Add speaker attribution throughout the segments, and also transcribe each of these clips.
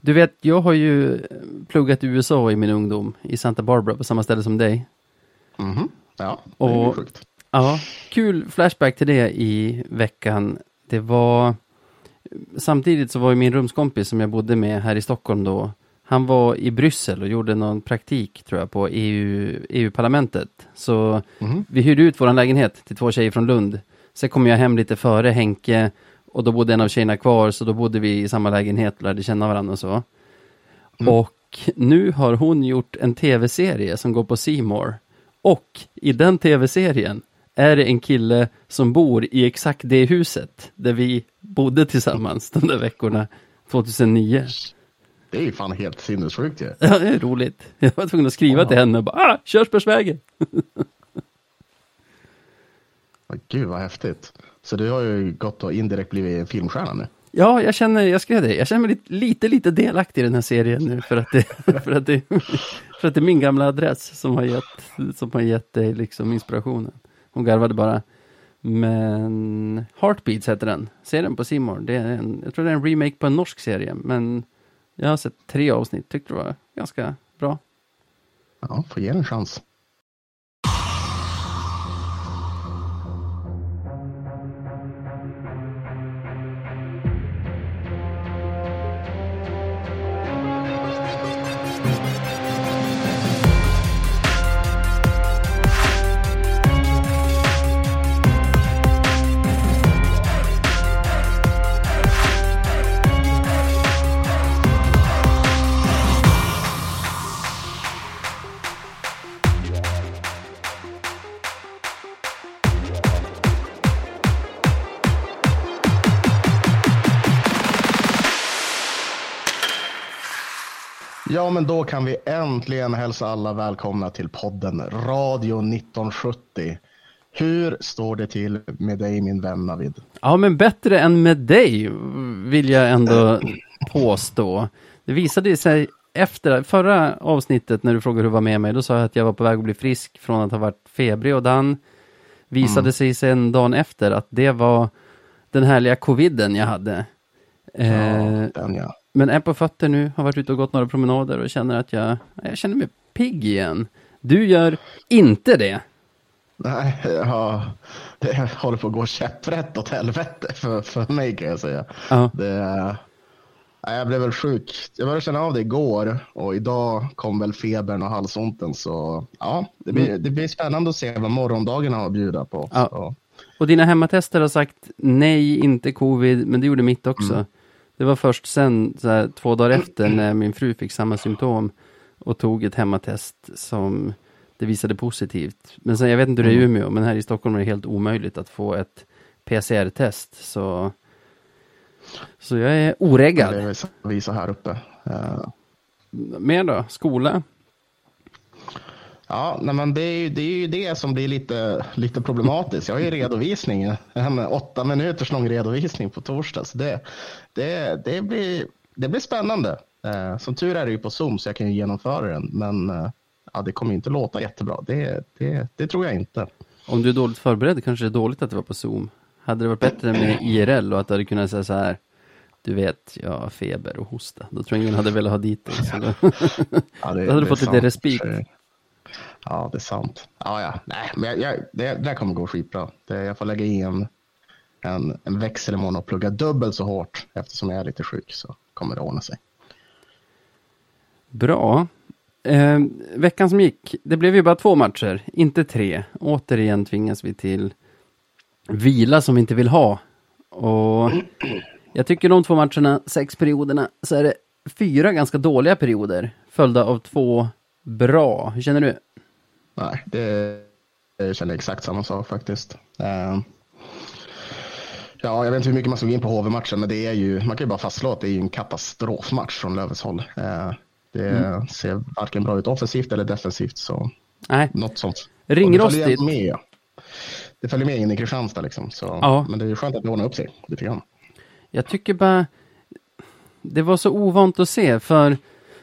Speaker 1: Du vet, jag har ju pluggat i USA i min ungdom, i Santa Barbara, på samma ställe som dig.
Speaker 2: Mhm. Ja, det är
Speaker 1: Och-
Speaker 2: sjukt.
Speaker 1: Ja, kul flashback till det i veckan. Det var samtidigt så var ju min rumskompis som jag bodde med här i Stockholm då. Han var i Bryssel och gjorde någon praktik tror jag på E EU, EU-parlamentet. Så
Speaker 2: Mhm.
Speaker 1: vi hyrde ut vår lägenhet till två tjejer från Lund. Sen kom jag hem lite före Henke och då bodde en av tjejerna kvar så då bodde vi i samma lägenhet och lärde känna varandra och så. Och nu har hon gjort en tv-serie som går på Simor. Och i den tv-serien är det en kille som bor i exakt det huset där vi bodde tillsammans de där veckorna 2009.
Speaker 2: Det är ju fan helt sinnessjukt ju.
Speaker 1: Ja, det är roligt. Jag var tvungen att skriva till henne och bara, ah, Körsbärsvägen.
Speaker 2: Gud vad häftigt. Så du har ju gått och indirekt blivit en filmstjärna nu.
Speaker 1: Ja, jag känner, jag skrev det, jag känner mig lite, lite, delaktig i den här serien nu för att det, för att det, för att det är min gamla adress som har gett, som har gett dig liksom inspirationen. Hon garvade bara. Men Heartbeats heter den, serien på Simor. Det är en, jag tror det är en remake på en norsk serie, men jag har sett tre avsnitt, tyckte det var ganska bra.
Speaker 2: Ja, får ge den en chans. Ja, men då kan vi äntligen hälsa alla välkomna till podden Radio 1970. Hur står det till med dig min vän Navid?
Speaker 1: Ja, men bättre än med dig, vill jag ändå påstå. Det visade sig efter förra avsnittet när du frågade hur det var med mig, då sa jag att jag var på väg att bli frisk från att ha varit febrig och den visade sig sen dagen efter att det var den härliga coviden jag hade. Eh,
Speaker 2: Ja, den ja.
Speaker 1: Men är på fötter nu, har varit ute och gått några promenader och känner att jag, jag känner mig pigg igen. Du gör inte det.
Speaker 2: Nej, ja, det håller på att gå käpprätt åt helvete för, för mig kan jag säga. Det, jag blev väl sjuk. Jag började känna av det igår och idag kom väl febern och halsonten. Så ja, det blir, det blir spännande att se vad morgondagen har att bjuda på.
Speaker 1: Ja. Och dina hemmatester har sagt nej, inte covid, men det gjorde mitt också. Det var först sen, här, två dagar efter, när min fru fick samma symptom och tog ett hemmatest som det visade positivt. Men sen, jag vet inte hur det är i Umeå, men här i Stockholm är det helt omöjligt att få ett PCR-test. Så, så jag är
Speaker 2: det
Speaker 1: oreggad.
Speaker 2: är väl så vi så här uppe. Eh,
Speaker 1: Mer då? Skola?
Speaker 2: Ja, nej, men det är, ju, det är ju det som blir lite, lite problematiskt. Jag har ju redovisning, en åtta minuters lång redovisning på torsdag. Så det, det, det, blir, det blir spännande. Eh, som tur är det ju på Zoom så jag kan ju genomföra den. Men eh, ja, det kommer inte låta jättebra. Det, det, det tror jag inte.
Speaker 1: Om du är dåligt förberedd kanske det är dåligt att det var på Zoom. Hade det varit bättre med IRL och att du hade kunnat säga så här, du vet, jag har feber och hosta. Då tror jag ingen hade velat ha dit dig. Då...
Speaker 2: Ja, det,
Speaker 1: Då hade du fått lite respit.
Speaker 2: Ja, det är sant. Ja, ja. Nej, men jag, jag, det, det kommer gå skitbra. Det, jag får lägga i en, en, imorgon och plugga dubbelt så hårt eftersom jag är lite sjuk så kommer det ordna sig.
Speaker 1: Bra. Eh, veckan som gick, det blev ju bara två matcher, inte tre. Återigen tvingas vi till vila som vi inte vill ha. Och jag tycker de två matcherna, sex perioderna, så är det fyra ganska dåliga perioder, följda av två bra. Hur känner du?
Speaker 2: Nej, det, jag känner exakt samma sak faktiskt. Eh, ja, jag vet inte hur mycket man gå in på HV-matchen, men det är ju, man kan ju bara fastslå att det är ju en katastrofmatch från Lövens håll. Eh, det ser varken bra ut offensivt eller defensivt, så
Speaker 1: Nej,
Speaker 2: något sånt.
Speaker 1: Ringrostigt.
Speaker 2: Det det följer med in i Kristianstad liksom, så,
Speaker 1: Ja.
Speaker 2: men det är ju skönt att det ordnar upp sig lite grann.
Speaker 1: Jag tycker bara det var så ovant att se för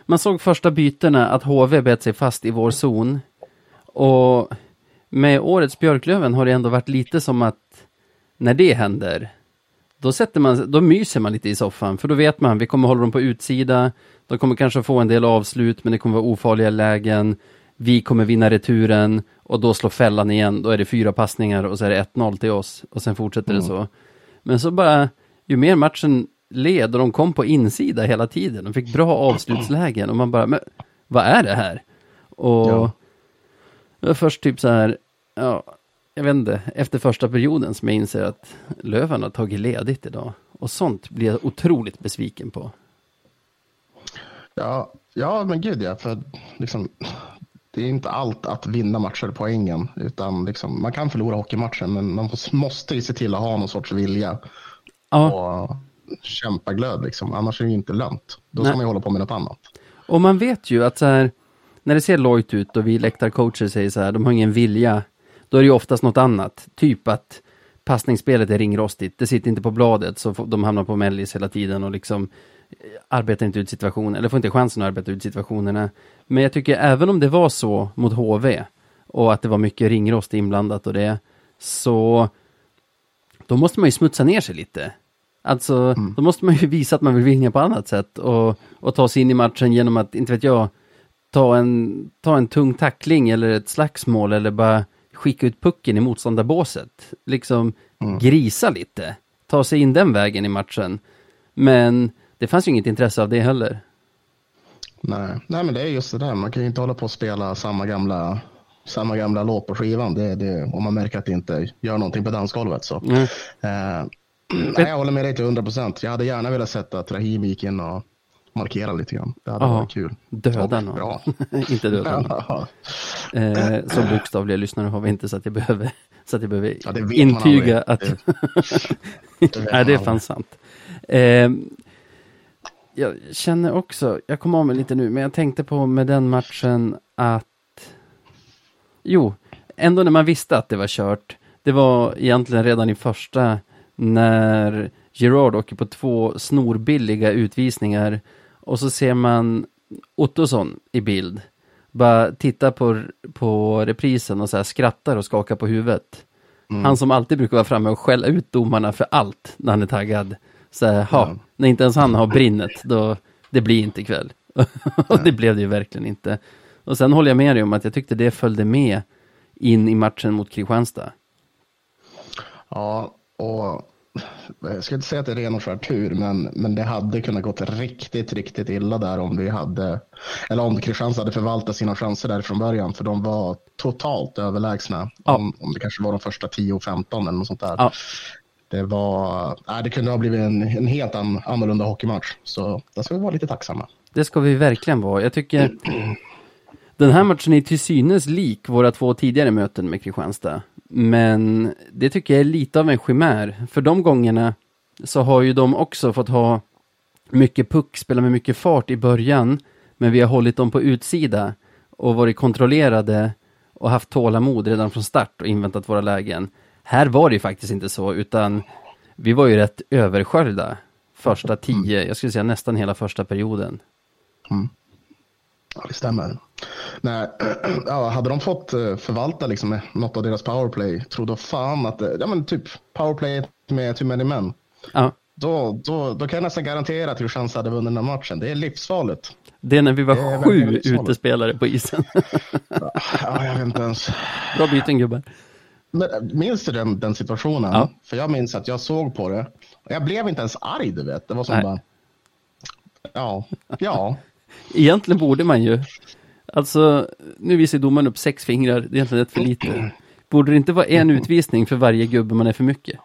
Speaker 1: man såg första bytena att HV bet sig fast i vår zon. Och med årets Björklöven har det ändå varit lite som att när det händer då, sätter man, då myser man lite i soffan, för då vet man, vi kommer hålla dem på utsida, de kommer kanske få en del avslut, men det kommer vara ofarliga lägen, vi kommer vinna returen och då slår fällan igen, då är det fyra passningar och så är det 1-0 till oss och sen fortsätter mm. det så. Men så bara, ju mer matchen led och de kom på insida hela tiden, de fick bra avslutslägen och man bara, men vad är det här? Och ja. först typ så här, ja, jag vet inte, efter första perioden som jag inser att Löven har tagit ledigt idag. Och sånt blir jag otroligt besviken på.
Speaker 2: Ja, ja men gud ja, för liksom, det är inte allt att vinna matcher poängen, utan liksom, man kan förlora hockeymatcher, men man måste ju se till att ha någon sorts vilja ja. och kämpa glöd, liksom. annars är det inte lönt. Då ska Nej. man ju hålla på med något annat.
Speaker 1: Och man vet ju att så här, när det ser lojt ut och vi läktarcoacher säger så här, de har ingen vilja då är det ju oftast något annat. Typ att passningsspelet är ringrostigt. Det sitter inte på bladet så de hamnar på mellis hela tiden och liksom eh, arbetar inte ut situationen, eller får inte chansen att arbeta ut situationerna. Men jag tycker även om det var så mot HV och att det var mycket ringrost inblandat och det, så då måste man ju smutsa ner sig lite. Alltså, mm. då måste man ju visa att man vill vinna på annat sätt och, och ta sig in i matchen genom att, inte vet jag, ta en, ta en tung tackling eller ett slagsmål eller bara skicka ut pucken i motståndarbåset. Liksom mm. grisa lite. Ta sig in den vägen i matchen. Men det fanns ju inget intresse av det heller.
Speaker 2: Nej, Nej men det är just det där. Man kan ju inte hålla på och spela samma gamla samma gamla låt på skivan. Det, det, om man märker att det inte gör någonting på dansgolvet. Så. Mm. Eh, nej, jag håller med dig till 100 procent. Jag hade gärna velat sett att Rahim gick in och markera lite grann. Det hade Aha, varit kul.
Speaker 1: Döda någon. Bra. inte döda någon. eh, så bokstavliga lyssnare har vi inte så att jag behöver, så att jag behöver ja, intyga att... det, det Nej, det är fan sant. Eh, jag känner också, jag kommer av mig lite nu, men jag tänkte på med den matchen att Jo, ändå när man visste att det var kört, det var egentligen redan i första när Gerard åker på två snorbilliga utvisningar och så ser man Ottosson i bild. Bara titta på, på reprisen och så här skrattar och skakar på huvudet. Mm. Han som alltid brukar vara framme och skälla ut domarna för allt när han är taggad. Så här, ja. när inte ens han har brinnet, då det blir inte ikväll. och det blev det ju verkligen inte. Och sen håller jag med dig om att jag tyckte det följde med in i matchen mot Kristianstad.
Speaker 2: Ja, och jag ska inte säga att det är ren och skär tur, men, men det hade kunnat gått riktigt, riktigt illa där om vi hade, eller om Kristianstad hade förvaltat sina chanser där från början, för de var totalt överlägsna. Ja. Om, om det kanske var de första 10-15 eller något sånt där. Ja. Det var, nej, det kunde ha blivit en, en helt an, annorlunda hockeymatch, så där ska vi vara lite tacksamma.
Speaker 1: Det ska vi verkligen vara. Jag tycker den här matchen är till synes lik våra två tidigare möten med Kristianstad. Men det tycker jag är lite av en chimär. För de gångerna så har ju de också fått ha mycket puck, spela med mycket fart i början. Men vi har hållit dem på utsida och varit kontrollerade och haft tålamod redan från start och inväntat våra lägen. Här var det ju faktiskt inte så, utan vi var ju rätt översköljda första tio, jag skulle säga nästan hela första perioden.
Speaker 2: Mm. Ja, det stämmer. Nej, ja, hade de fått eh, förvalta liksom något av deras powerplay, tror då fan att, ja men typ powerplay med too many men. Ja. Då, då, då kan jag nästan garantera att Kristianstad hade vunnit den här matchen. Det är livsfarligt.
Speaker 1: Det är när vi var sju utespelare på isen.
Speaker 2: ja, jag vet inte ens.
Speaker 1: Bra byten gubbar.
Speaker 2: Men, minns du den, den situationen? Ja. För jag minns att jag såg på det. Jag blev inte ens arg, du vet. Det var som Nej. bara... Ja, ja.
Speaker 1: Egentligen borde man ju. Alltså, nu visar domaren upp sex fingrar, det är egentligen ett för lite. Borde det inte vara en utvisning för varje gubbe man är för mycket?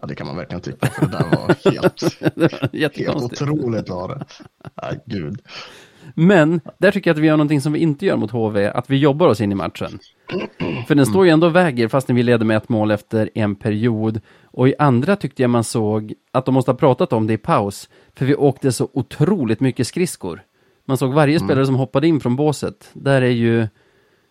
Speaker 2: Ja, det kan man verkligen tycka. För det där var helt, helt otroligt var det. Nej, gud.
Speaker 1: Men, där tycker jag att vi gör någonting som vi inte gör mot HV, att vi jobbar oss in i matchen. För den står ju ändå och väger fastän vi leder med ett mål efter en period. Och i andra tyckte jag man såg att de måste ha pratat om det i paus, för vi åkte så otroligt mycket skridskor. Man såg varje mm. spelare som hoppade in från båset. Där är ju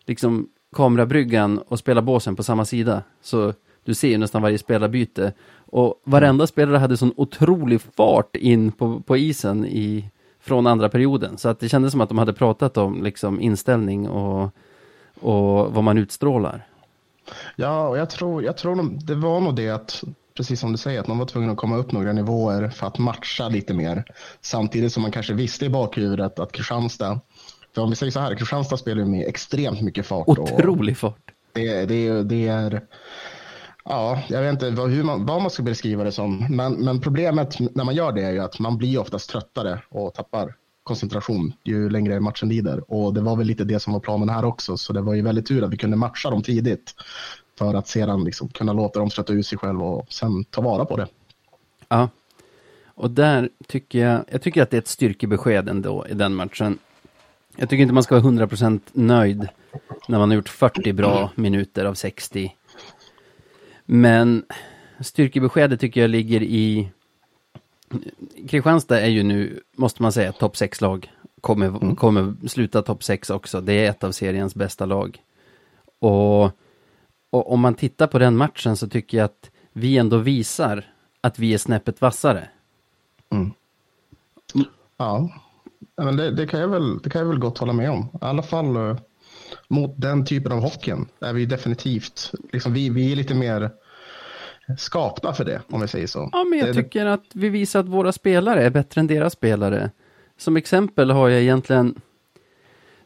Speaker 1: liksom kamerabryggan och spelarbåsen på samma sida. Så du ser ju nästan varje spelarbyte. Och varenda mm. spelare hade sån otrolig fart in på, på isen i, från andra perioden. Så att det kändes som att de hade pratat om liksom inställning och, och vad man utstrålar.
Speaker 2: Ja, och jag tror, jag tror det var nog det att precis som du säger, att man var tvungen att komma upp några nivåer för att matcha lite mer. Samtidigt som man kanske visste i bakhuvudet att Kristianstad, för om vi säger så här, Kristianstad spelar ju med extremt mycket fart.
Speaker 1: Otrolig fart.
Speaker 2: Det, det, det är, ja, jag vet inte vad, hur man, vad man ska beskriva det som, men, men problemet när man gör det är ju att man blir oftast tröttare och tappar koncentration ju längre matchen lider. Och det var väl lite det som var planen här också, så det var ju väldigt tur att vi kunde matcha dem tidigt för att sedan liksom kunna låta dem trötta ut sig själva och sen ta vara på det.
Speaker 1: Ja, och där tycker jag, jag tycker att det är ett styrkebesked ändå i den matchen. Jag tycker inte man ska vara 100% nöjd när man har gjort 40 bra minuter av 60. Men styrkebeskedet tycker jag ligger i Kristianstad är ju nu, måste man säga, topp 6-lag. Kommer, mm. kommer sluta topp 6 också. Det är ett av seriens bästa lag. Och, och om man tittar på den matchen så tycker jag att vi ändå visar att vi är snäppet vassare.
Speaker 2: Mm. Ja, men det, det, kan jag väl, det kan jag väl gott hålla med om. I alla fall uh, mot den typen av hockeyn är vi definitivt, liksom, vi, vi är lite mer skapta för det, om vi säger så.
Speaker 1: Ja, men jag det, tycker att vi visar att våra spelare är bättre än deras spelare. Som exempel har jag egentligen,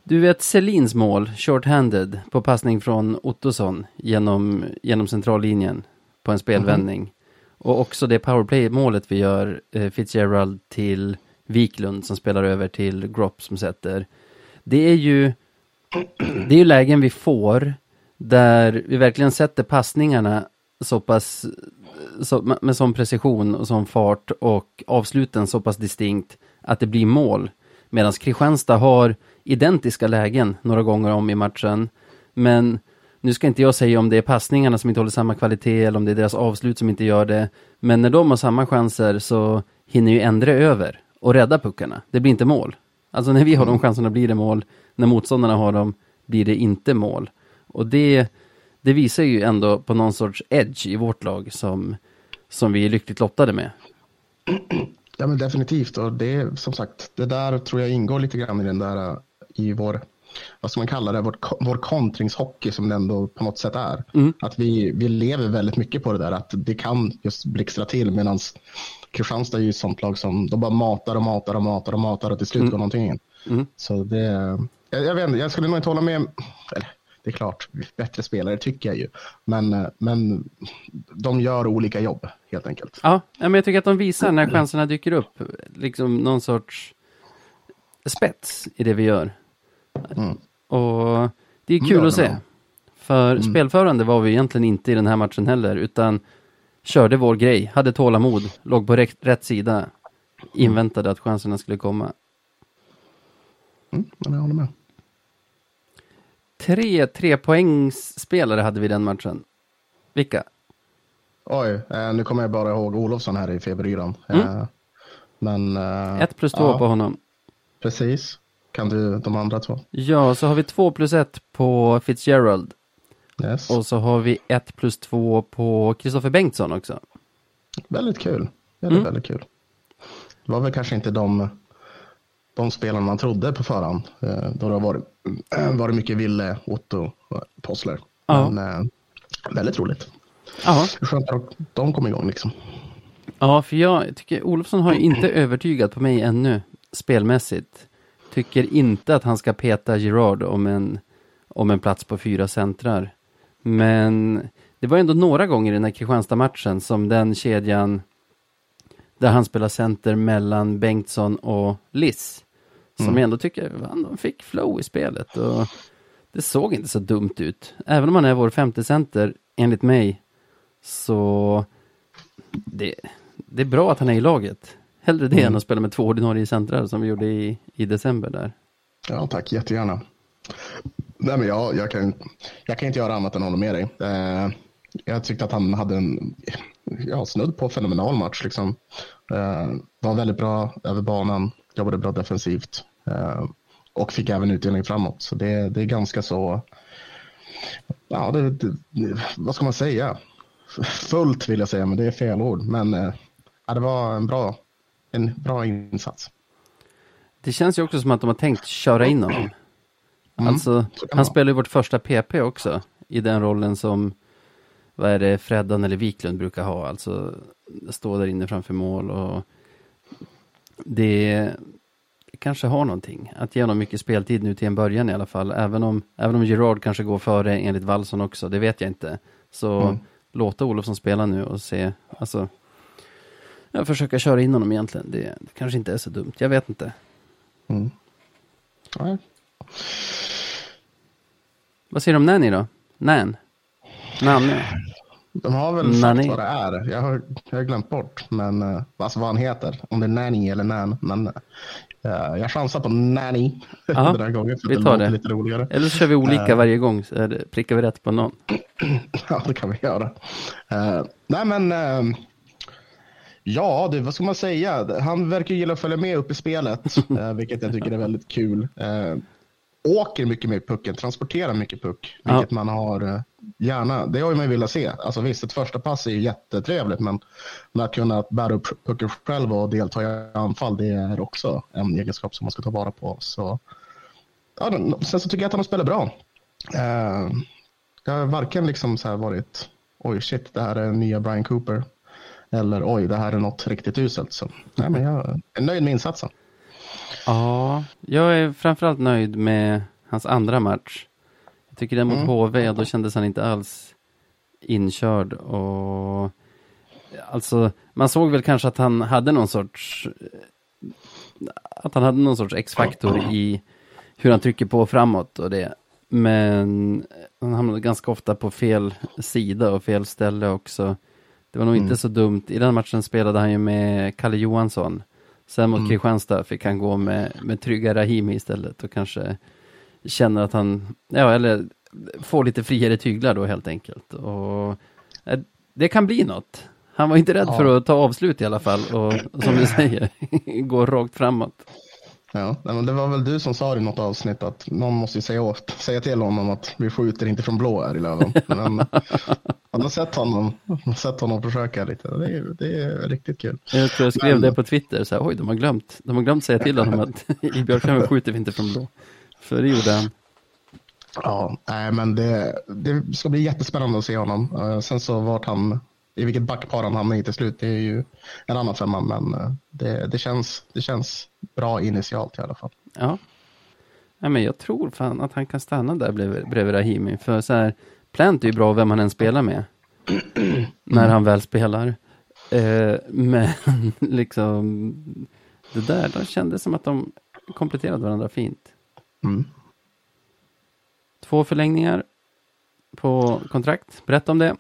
Speaker 1: du vet Selins mål, short-handed, på passning från Ottosson genom, genom centrallinjen på en spelvändning. Mm. Och också det powerplay-målet vi gör, eh, Fitzgerald till Wiklund som spelar över till Gropp som sätter. Det är ju, det är ju lägen vi får där vi verkligen sätter passningarna så pass, så, med sån precision och sån fart och avsluten så pass distinkt att det blir mål. Medan Kristianstad har identiska lägen några gånger om i matchen. Men nu ska inte jag säga om det är passningarna som inte håller samma kvalitet eller om det är deras avslut som inte gör det. Men när de har samma chanser så hinner ju Endre över och rädda puckarna. Det blir inte mål. Alltså när vi har de mm. chanserna blir det mål. När motståndarna har dem blir det inte mål. Och det det visar ju ändå på någon sorts edge i vårt lag som, som vi är lyckligt lottade med.
Speaker 2: Ja men definitivt och det som sagt, det där tror jag ingår lite grann i den där i vår, vad ska man kalla det, vår, vår kontringshockey som det ändå på något sätt är. Mm. Att vi, vi lever väldigt mycket på det där, att det kan just blixtra till medan Kristianstad är ju ett sånt lag som de bara matar och matar och matar och matar och till slut mm. går någonting in. Mm. Så det, jag, jag vet inte, jag skulle nog inte hålla med, eller det är klart, bättre spelare tycker jag ju. Men, men de gör olika jobb helt enkelt.
Speaker 1: Ja, men jag tycker att de visar när chanserna dyker upp, liksom någon sorts spets i det vi gör. Mm. Och det är kul att se. För mm. spelförande var vi egentligen inte i den här matchen heller, utan körde vår grej, hade tålamod, låg på rätt, rätt sida, inväntade att chanserna skulle komma.
Speaker 2: Mm, jag håller med
Speaker 1: tre trepoängsspelare hade vi den matchen. Vilka?
Speaker 2: Oj, eh, nu kommer jag bara ihåg Olofsson här i feberyran. Mm. Eh, men... Eh,
Speaker 1: ett plus två ja, på honom.
Speaker 2: Precis. Kan du de andra två?
Speaker 1: Ja, så har vi två plus ett på Fitzgerald.
Speaker 2: Yes.
Speaker 1: Och så har vi ett plus två på Kristoffer Bengtsson också.
Speaker 2: Väldigt kul. Väldigt, mm. väldigt kul. Det var väl kanske inte de de spelarna man trodde på förhand. Eh, då det har varit, varit mycket Ville, Otto och Possler. Ja. Men eh, väldigt roligt. Ja. Skönt att de kom igång liksom.
Speaker 1: Ja, för jag tycker Olofsson har inte övertygat på mig ännu spelmässigt. Tycker inte att han ska peta Girard om en, om en plats på fyra centrar. Men det var ändå några gånger i den här Kristianstad-matchen som den kedjan där han spelar center mellan Bengtsson och Liss som mm. jag ändå tycker, han fick flow i spelet och det såg inte så dumt ut. Även om han är vår femte center, enligt mig, så det, det är bra att han är i laget. Hellre det mm. än att spela med två ordinarie centrar som vi gjorde i, i december där.
Speaker 2: Ja, tack, jättegärna. Nej, men jag, jag, kan, jag kan inte göra annat än hålla med dig. Eh, jag tyckte att han hade en ja, snudd på fenomenal match. Liksom. Eh, var väldigt bra över banan, jobbade bra defensivt eh, och fick även utdelning framåt. Så det, det är ganska så, ja, det, det, vad ska man säga? Fullt vill jag säga, men det är fel ord. Men eh, ja, det var en bra, en bra insats.
Speaker 1: Det känns ju också som att de har tänkt köra in honom. Mm, alltså, han spelar ju vårt första PP också i den rollen som vad är det Freddan eller Wiklund brukar ha, alltså stå där inne framför mål och det kanske har någonting. Att ge honom mycket speltid nu till en början i alla fall, även om, även om Gerard kanske går före enligt Wallson också, det vet jag inte. Så mm. låta Olofsson spela nu och se, alltså jag försöka köra in honom egentligen. Det, det kanske inte är så dumt, jag vet inte. Mm. Vad säger du om Nanny då? Nan? Nanny?
Speaker 2: De har väl Nanny. sagt vad det är. Jag har, jag har glömt bort men, uh, alltså vad han heter. Om det är Nanny eller Nan. Men uh, jag chansar på Nanny
Speaker 1: Aha, den här gången. För vi tar det. det. Lite roligare. Eller så kör vi olika uh, varje gång. Så är det, prickar vi rätt på någon.
Speaker 2: ja, det kan vi göra. Uh, nej men. Ja, det, vad ska man säga? Han verkar gilla att följa med upp i spelet, vilket jag tycker är väldigt kul åker mycket med pucken, transporterar mycket puck, vilket ja. man har eh, gärna, det har man velat se. Alltså visst, ett första pass är jättetrevligt, men att kunna bära upp pucken själv och delta i anfall, det är också en egenskap som man ska ta vara på. Så, ja, sen så tycker jag att han har spelat bra. Eh, det har varken liksom så här varit, oj shit, det här är nya Brian Cooper, eller oj, det här är något riktigt uselt. Så, nej, men jag är nöjd med insatsen.
Speaker 1: Ja, jag är framförallt nöjd med hans andra match. Jag tycker den mot mm. HV, då kändes han inte alls inkörd och alltså man såg väl kanske att han hade någon sorts att han hade någon sorts X-faktor i hur han trycker på framåt och det. Men han hamnade ganska ofta på fel sida och fel ställe också. Det var nog mm. inte så dumt. I den matchen spelade han ju med Kalle Johansson Sen mot mm. Kristianstad fick han gå med, med trygga Rahimi istället och kanske känner att han, ja eller får lite friare tyglar då helt enkelt. Och eh, det kan bli något. Han var inte rädd ja. för att ta avslut i alla fall och som du säger, gå rakt framåt.
Speaker 2: Ja, men det var väl du som sa i något avsnitt att någon måste säga, åt, säga till honom att vi skjuter inte från blå här i Löven. Men man har sett honom, sett honom försöka lite. Det är, det är riktigt kul.
Speaker 1: Jag tror jag skrev men, det på Twitter, så här, oj de har glömt, de har glömt säga till honom att i Björklöven skjuter vi inte från blå. För det gjorde han.
Speaker 2: Ja, nej, men det, det ska bli jättespännande att se honom. Uh, sen så vart han i vilket backpar han hamnar i till slut, det är ju en annan femma, men eh, det, det, känns, det känns bra initialt i alla fall.
Speaker 1: Ja. ja men jag tror fan att han kan stanna där bredvid, bredvid Rahimi, för så här, Plant är ju bra vem han än spelar med, när han väl spelar. Eh, men liksom, det där, de kändes som att de kompletterade varandra fint. Mm. Två förlängningar på kontrakt, berätta om det.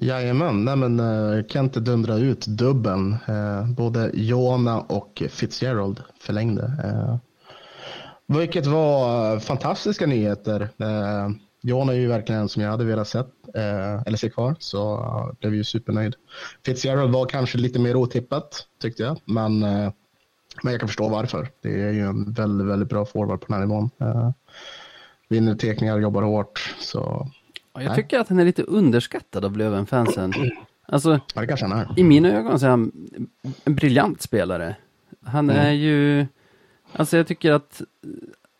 Speaker 2: Jajamän, nej men eh, uh, Kent dundrade ut dubbeln. Uh, eh, både Jona och Fitzgerald förlängde. Uh, vilket var fantastiska nyheter. Uh, Jona är ju verkligen en som jag hade velat sett, eller se kvar, så jag blev ju supernöjd. Fitzgerald var kanske lite mer otippat, tyckte jag, men, men jag kan förstå varför. Det är ju en väldigt, väldigt bra forward på den här nivån. vinner tekningar, jobbar hårt, så
Speaker 1: jag tycker att han är lite underskattad av Löven-fansen. Alltså,
Speaker 2: ja, det kanske han är.
Speaker 1: I mina ögon så är han en briljant spelare. Han mm. är ju, alltså jag tycker att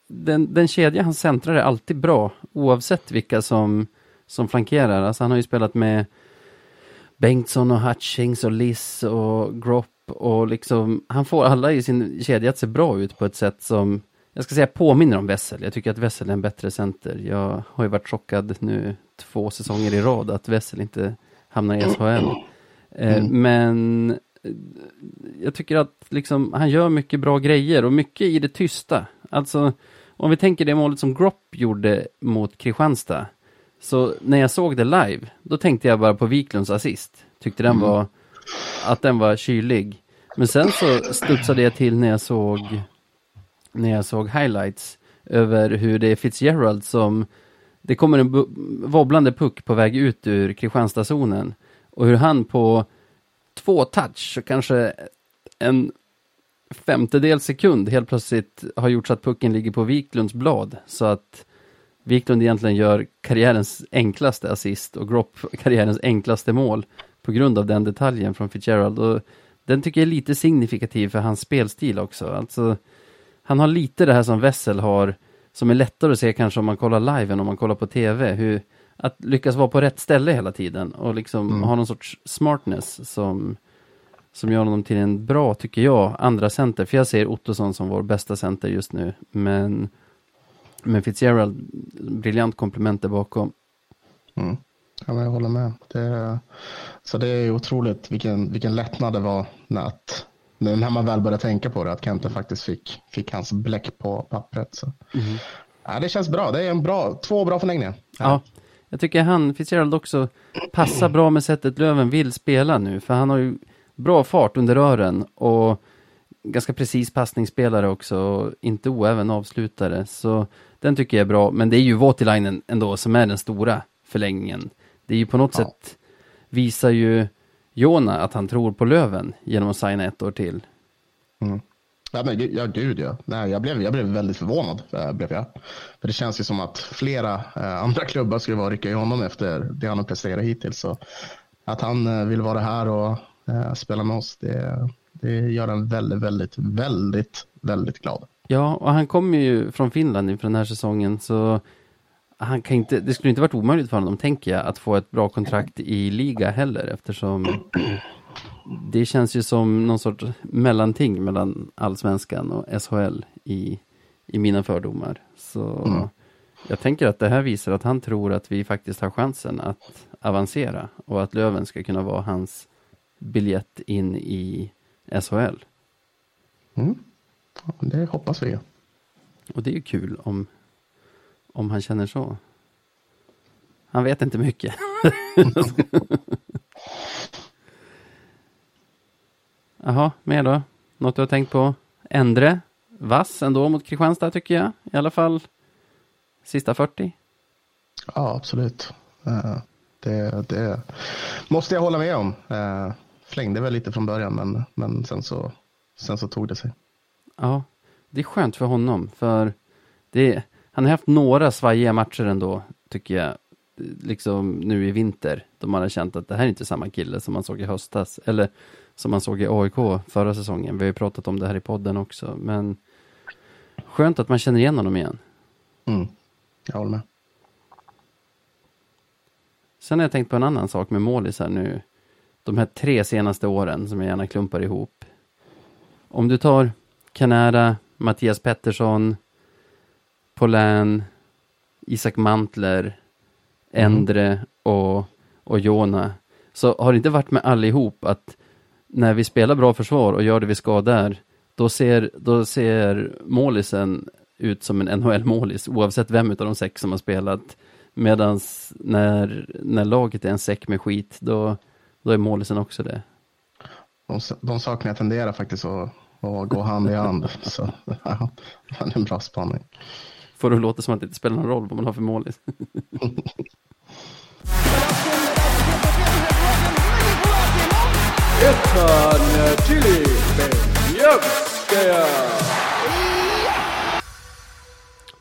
Speaker 1: den, den kedja han centrar är alltid bra, oavsett vilka som, som flankerar. Alltså han har ju spelat med Bengtsson och Hutchings och Liss och Gropp och liksom, han får alla i sin kedja att se bra ut på ett sätt som jag ska säga påminner om Wessel. Jag tycker att Wessel är en bättre center. Jag har ju varit chockad nu två säsonger i rad att Wessel inte hamnar i SHL. Eh, mm. Men eh, jag tycker att liksom, han gör mycket bra grejer och mycket i det tysta. Alltså, om vi tänker det målet som Gropp gjorde mot Kristianstad. Så när jag såg det live, då tänkte jag bara på Wiklunds assist. Tyckte den mm. var, att den var kylig. Men sen så studsade jag till när jag såg när jag såg highlights över hur det är Fitzgerald som det kommer en wobblande puck på väg ut ur Kristianstadszonen och hur han på två touch, kanske en femtedel sekund helt plötsligt har gjort så att pucken ligger på Wiklunds blad så att Wiklund egentligen gör karriärens enklaste assist och Gropp karriärens enklaste mål på grund av den detaljen från Fitzgerald och den tycker jag är lite signifikativ för hans spelstil också. Alltså han har lite det här som Wessel har, som är lättare att se kanske om man kollar live än om man kollar på tv. Hur, att lyckas vara på rätt ställe hela tiden och liksom
Speaker 2: Mm.
Speaker 1: ha någon sorts smartness som, som gör honom till en bra, tycker jag, andra center. För jag ser Ottosson som vår bästa center just nu. Men, men Fitzgerald, briljant komplement där bakom.
Speaker 2: Mm. Ja, men jag håller med. Det, så det är otroligt vilken, vilken lättnad det var när, att, när man väl började tänka på det, att Kente faktiskt fick, fick hans bläck på pappret. Så. Ja, det känns bra. Det är en bra, två bra förlängningar.
Speaker 1: Ja, jag tycker han, Fitzgerald också, passar bra med sättet Löven vill spela nu. För han har ju bra fart under rören och ganska precis passningsspelare också. Och inte oäven avslutare. Så den tycker jag är bra. Men det är ju Voutilainen ändå som är den stora förlängningen. Det är ju på något
Speaker 2: Ja.
Speaker 1: sätt, visar ju Jona att han tror på Löven genom att signa ett år till.
Speaker 2: Mm. Ja, men, ja, gud ja. Nej, jag, blev, jag blev väldigt förvånad. Äh, blev jag. För det känns ju som att flera eh, andra klubbar skulle vara rycka i honom efter det han har presterat hittills. Så att han eh, vill vara här och spela med oss, det, det gör en väldigt, väldigt, väldigt, väldigt glad.
Speaker 1: Ja, och han kommer ju från Finland inför den här säsongen, så han kan inte, det skulle inte varit omöjligt för honom, tänker jag, att få ett bra kontrakt i liga heller, eftersom det känns ju som någon sorts mellanting mellan allsvenskan och SHL i, i mina fördomar. Så
Speaker 2: Mm.
Speaker 1: jag tänker att det här visar att han tror att vi faktiskt har chansen att avancera och att Löven ska kunna vara hans biljett in i SHL.
Speaker 2: Mm. Det hoppas vi.
Speaker 1: Och det är ju kul om, om han känner så. Han vet inte mycket. Jaha, mer då? Något du har tänkt på? Endre? Vass ändå mot Kristianstad tycker jag. I alla fall sista 40.
Speaker 2: Ja, absolut. Eh, det, det måste jag hålla med om. Eh, flängde väl lite från början, men, men sen, så, sen så tog det sig.
Speaker 1: Ja, det är skönt för honom. För det, han har haft några svajiga matcher ändå, tycker jag. Liksom nu i vinter. Då man har känt att det här är inte samma kille som man såg i höstas. Eller som man såg i AIK förra säsongen. Vi har ju pratat om det här i podden också. Men skönt att man känner igen honom igen.
Speaker 2: Mm. Jag håller med.
Speaker 1: Sen har jag tänkt på en annan sak med målisar nu. De här tre senaste åren som jag gärna klumpar ihop. Om du tar Kanära, Mattias Pettersson, Polän, Isak Mantler, Endre och, och Jona. Så har det inte varit med allihop att när vi spelar bra försvar och gör det vi ska där, då ser, då ser målisen ut som en NHL-målis oavsett vem av de sex som har spelat. Medan när, när laget är en säck med skit, då, då är målisen också det.
Speaker 2: De, de sakerna tenderar faktiskt att, att gå hand i hand. Så ja, det är en bra spaning.
Speaker 1: Får det låta som att det inte spelar någon roll vad man har för målis.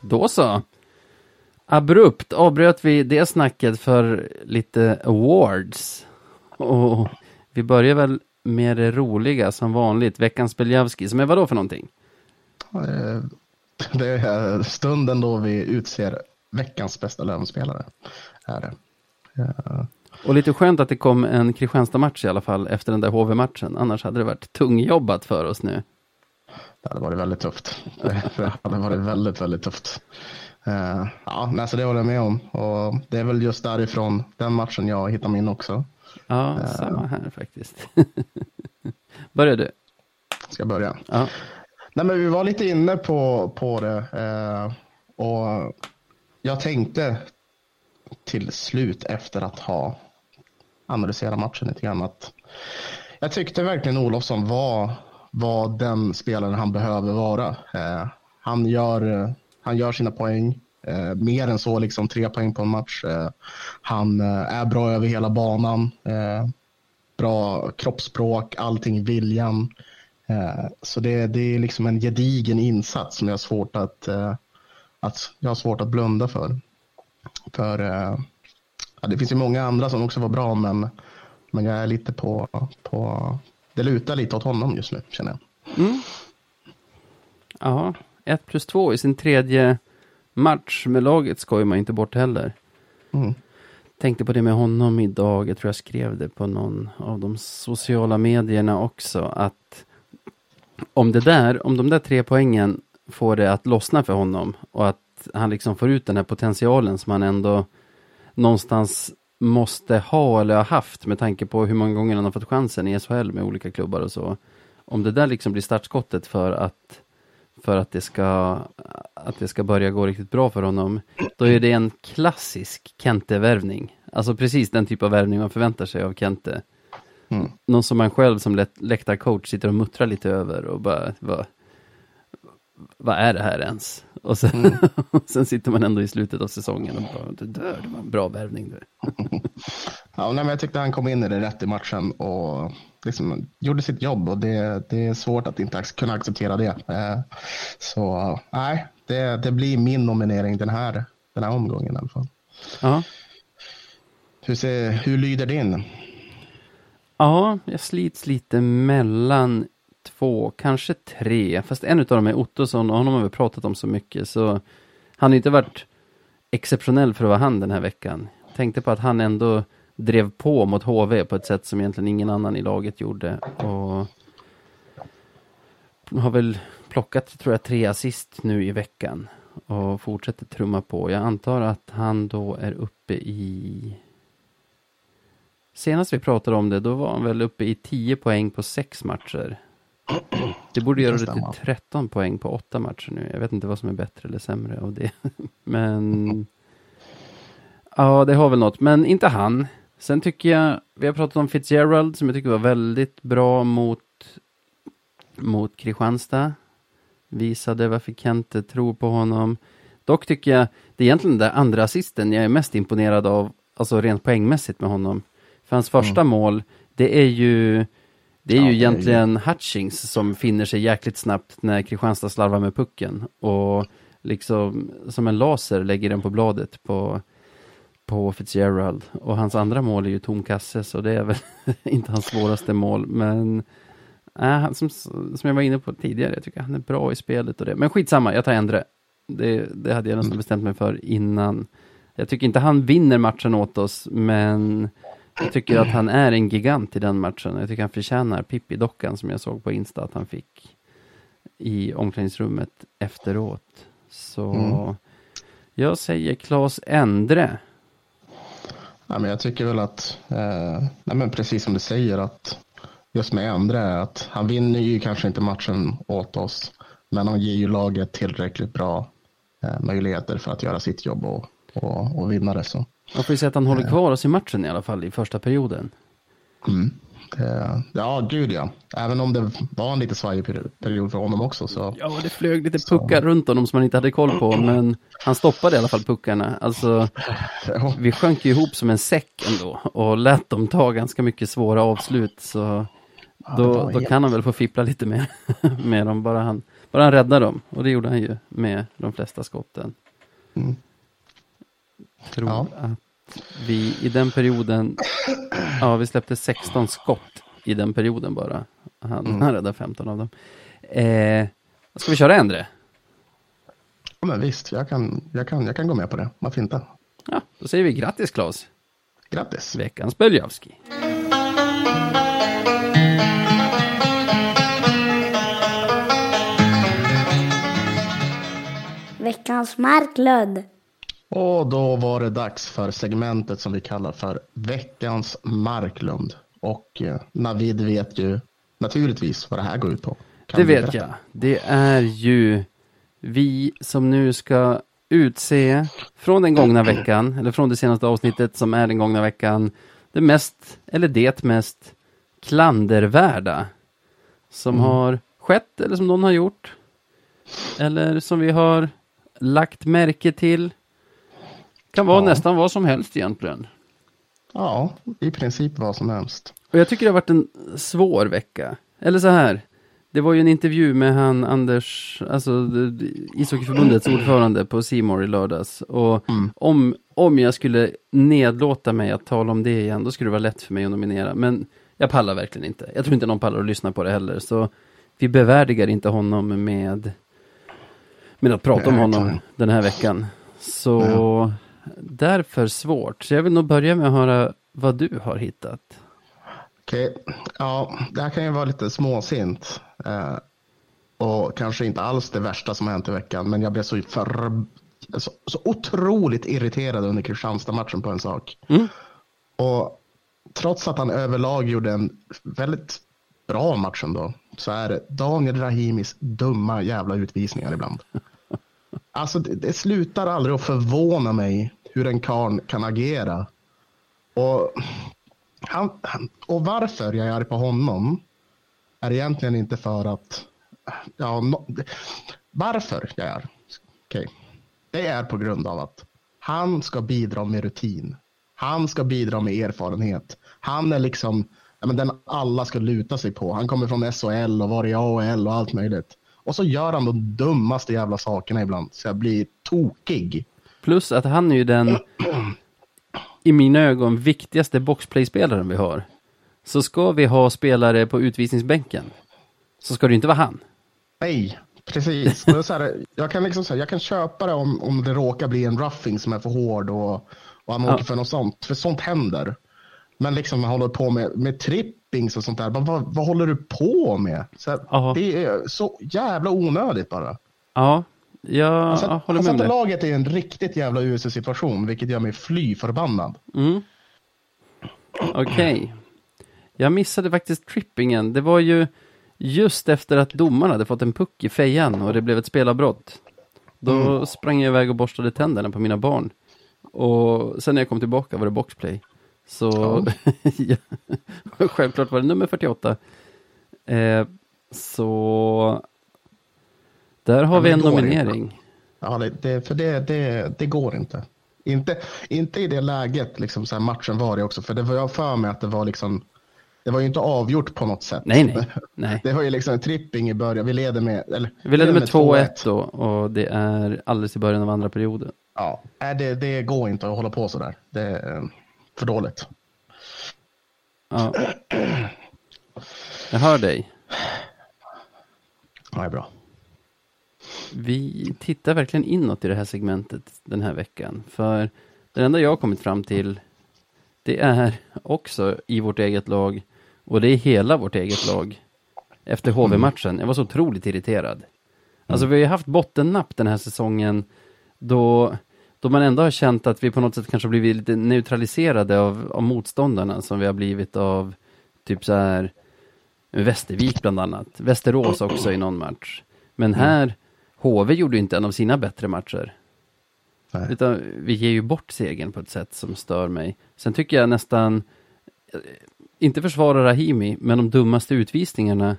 Speaker 1: Då så. Abrupt avbröt vi det snacket för lite awards. Och vi börjar väl med det roliga som vanligt, veckans Beljavski, som är vadå för någonting?
Speaker 2: Eh, Eh, Det är stunden då vi utser veckans bästa lönespelare. Är det. Eh,
Speaker 1: Och lite skönt att det kom en Kristianstad-match i alla fall efter den där HV-matchen. Annars hade det varit tungjobbat för oss nu.
Speaker 2: Det hade varit väldigt tufft. Det hade varit väldigt, väldigt tufft. Eh, Ja, nej, så det håller jag med om. Och det är väl just därifrån den matchen jag hittar min också.
Speaker 1: Ja, samma här faktiskt. Börjar du?
Speaker 2: Ska jag börja?
Speaker 1: Ja.
Speaker 2: Nej, men vi var lite inne på, på det. Eh, och jag tänkte till slut efter att ha analyserat matchen lite grann att jag tyckte verkligen Olofsson var, var den spelaren han behöver vara. Eh, han, gör, han gör sina poäng. Eh, mer än så, liksom tre poäng på en match. Eh, han eh, är bra över hela banan. Eh, bra kroppsspråk, allting, viljan. Eh, Så det, det är liksom en gedigen insats som jag har svårt att, eh, att, jag har svårt att blunda för. För eh, ja, det finns ju många andra som också var bra, men, men jag är lite på, på, det lutar lite åt honom just nu, känner jag.
Speaker 1: Ja, 1 plus 2 i sin tredje match med laget skojar man inte bort heller.
Speaker 2: Mm.
Speaker 1: tänkte på det med honom idag, jag tror jag skrev det på någon av de sociala medierna också, att om det där, om de där tre poängen får det att lossna för honom och att han liksom får ut den här potentialen som han ändå någonstans måste ha eller ha haft med tanke på hur många gånger han har fått chansen i SHL med olika klubbar och så. Om det där liksom blir startskottet för att för att det ska att det ska börja gå riktigt bra för honom, då är det en klassisk Kente-värvning. Alltså precis den typ av värvning man förväntar sig av Kente.
Speaker 2: Mm.
Speaker 1: Någon som man själv som lä- läktarcoach sitter och muttrar lite över och bara, vad, vad är det här ens? Och sen, och sen sitter man ändå i slutet av säsongen och bara, det där det var en bra värvning. Du.
Speaker 2: Ja, nej, men jag tyckte han kom in i det rätt i matchen och liksom gjorde sitt jobb och det, det är svårt att inte kunna acceptera det. Eh, Så nej, det, det blir min nominering den här, den här omgången i alla fall.
Speaker 1: Ja.
Speaker 2: Hur, ser, hur lyder din?
Speaker 1: Ja, jag slits lite mellan två, kanske tre, fast en av dem är Ottosson och honom har vi pratat om så mycket så han har inte varit exceptionell för att vara han den här veckan. Tänkte på att han ändå drev på mot HV på ett sätt som egentligen ingen annan i laget gjorde och har väl plockat, tror jag, tre assist nu i veckan och fortsätter trumma på. Jag antar att han då är uppe i Senast vi pratade om det, då var han väl uppe i 10 poäng på sex matcher. Det borde göra det till
Speaker 2: stämma.
Speaker 1: 13 poäng på åtta matcher nu. Jag vet inte vad som är bättre eller sämre av det. Men ja, det har väl något. Men inte han. Sen tycker jag, vi har pratat om Fitzgerald som jag tycker var väldigt bra mot, mot Kristianstad. Visade varför Kente tror på honom. Dock tycker jag, det är egentligen den där andra assisten jag är mest imponerad av, alltså rent poängmässigt med honom. För hans första mål, det är ju det är
Speaker 2: Ja,
Speaker 1: ju
Speaker 2: det är ju-
Speaker 1: egentligen Hutchings som finner sig jäkligt snabbt när Kristianstad slarvar med pucken och liksom som en laser lägger den på bladet på, på Fitzgerald. Och hans andra mål är ju tom kasse så det är väl inte hans svåraste mål men äh, som, som jag var inne på tidigare, jag tycker han är bra i spelet och det. Men skitsamma, jag tar Endre. Det, det hade jag nästan bestämt mig för innan. Jag tycker inte han vinner matchen åt oss, men jag tycker att han är en gigant i den matchen. Jag tycker han förtjänar Pippi-dockan som jag såg på Insta att han fick i omklädningsrummet efteråt. Så
Speaker 2: Mm.
Speaker 1: jag säger Claes Endre.
Speaker 2: Ja, men jag tycker väl att, eh, nej, men precis som du säger, att just med Endre är att han vinner ju kanske inte matchen åt oss, men han ger ju laget tillräckligt bra eh, möjligheter för att göra sitt jobb och, och, och vinna det. Så.
Speaker 1: Man får ju säga att han håller kvar oss i matchen i alla fall i första perioden.
Speaker 2: Mm. Det, ja, gud ja. Även om det var en lite svajig peri- period för honom också. Så.
Speaker 1: Ja, det flög lite puckar runt honom som man inte hade koll på, men han stoppade i alla fall puckarna. Alltså, vi sjönk ju ihop som en säck ändå och lät dem ta ganska mycket svåra avslut. Så då, då kan han väl få fippla lite mer med dem, bara han, bara han räddar dem. Och det gjorde han ju med de flesta skotten.
Speaker 2: Mm.
Speaker 1: Tror
Speaker 2: Ja.
Speaker 1: att vi i den perioden, ja vi släppte 16 skott i den perioden bara. Han,
Speaker 2: Mm.
Speaker 1: han räddade 15 av dem. Eh, ska vi köra Endre?
Speaker 2: Ja, men visst, jag kan, jag, kan, jag kan gå med på det. Varför inte?
Speaker 1: Ja, då säger vi grattis Claes,
Speaker 2: Grattis.
Speaker 1: veckans Beljavski.
Speaker 3: Veckans Marklund.
Speaker 2: Och då var det dags för segmentet som vi kallar för veckans Marklund. Och eh, Navid vet ju naturligtvis vad det här går ut på. Kan
Speaker 1: Det vet jag. Det är ju vi som nu ska utse från den gångna veckan, eller från det senaste avsnittet som är den gångna veckan, det mest, eller det mest klandervärda som har skett eller som någon har gjort. Eller som vi har lagt märke till. Kan vara
Speaker 2: Ja.
Speaker 1: nästan vad som helst egentligen.
Speaker 2: Ja, i princip vad som helst.
Speaker 1: Och jag tycker det har varit en svår vecka. Eller så här. Det var ju en intervju med han Anders, alltså ishockeyförbundets ordförande på Simor i lördags. Och om, om jag skulle nedlåta mig att tala om det igen, då skulle det vara lätt för mig att nominera. Men jag pallar verkligen inte. Jag tror inte någon pallar att lyssna på det heller. Så vi bevärdigar inte honom med, med att prata om
Speaker 2: Nej,
Speaker 1: honom
Speaker 2: verkligen.
Speaker 1: den här veckan. Så därför svårt. Så jag vill nog börja med att höra vad du har hittat.
Speaker 2: Okej, ja, det här kan ju vara lite småsint. Eh, och kanske inte alls det värsta som har hänt i veckan, men jag blev så, för, så, så otroligt irriterad under Kristianstad-matchen på en sak.
Speaker 1: Mm.
Speaker 2: Och trots att han överlag gjorde en väldigt bra match ändå, så är det Daniel Rahimis dumma jävla utvisningar ibland. Alltså det, det slutar aldrig att förvåna mig hur en karn kan agera. Och, han, han, och varför jag är arg på honom är egentligen inte för att... Ja, no, varför jag är okay. Det är på grund av att han ska bidra med rutin. Han ska bidra med erfarenhet. Han är liksom ja, men den alla ska luta sig på. Han kommer från SHL och var i AHL och allt möjligt. Och så gör han de dummaste jävla sakerna ibland. Så jag blir tokig.
Speaker 1: Plus att han är ju den, i mina ögon, viktigaste boxplay-spelaren vi har. Så ska vi ha spelare på utvisningsbänken, så ska det ju inte vara han.
Speaker 2: Nej, precis. Här, jag, kan liksom säga, jag kan köpa det om, om det råkar bli en roughing som är för hård och, och han
Speaker 1: Ja.
Speaker 2: åker för något sånt. För sånt händer. Men liksom han håller på med, med trippings och sånt där. Bara, vad, vad håller du på med? Här, det är så jävla onödigt bara.
Speaker 1: Ja, jag ja, håller med om
Speaker 2: sätter
Speaker 1: det.
Speaker 2: laget i en riktigt jävla USC-situation, vilket gör mig fly förbannad.
Speaker 1: Mm. Okej. Jag missade faktiskt trippingen. Det var ju just efter att domaren hade fått en puck i fejan och det blev ett spelavbrott. Då
Speaker 2: Mm.
Speaker 1: sprang jag iväg och borstade tänderna på mina barn. Och sen när jag kom tillbaka var det boxplay. Så ja. självklart var det nummer 48. Eh, så där har
Speaker 2: Ja,
Speaker 1: vi en nominering.
Speaker 2: Ja, det, det, för det, det, det går inte. Inte, inte i det läget liksom, så matchen var det också. För det var jag för mig att det var liksom, det var ju inte avgjort på något sätt.
Speaker 1: Nej, nej, nej.
Speaker 2: Det var ju liksom en tripping i början. Vi leder med, eller,
Speaker 1: Vi ledde med 2-1 då och det är alldeles i början av andra perioden.
Speaker 2: Ja, nej, det, det går inte att hålla på så där. Det är för dåligt.
Speaker 1: Ja. Jag hör dig.
Speaker 2: Ja, det är bra.
Speaker 1: Vi tittar verkligen inåt i det här segmentet den här veckan. För det enda jag har kommit fram till, det är också i vårt eget lag, och det är hela vårt eget lag, efter HV-matchen. Jag var så otroligt irriterad. Alltså vi har ju haft bottennapp den här säsongen, då, då man ändå har känt att vi på något sätt kanske blivit lite neutraliserade av, av motståndarna, som vi har blivit av typ så här Västervik bland annat. Västerås också i någon match. Men här, HV gjorde inte en av sina bättre matcher.
Speaker 2: Nej.
Speaker 1: Utan vi ger ju bort segern på ett sätt som stör mig. Sen tycker jag nästan, eh, inte försvara Rahimi, men de dummaste utvisningarna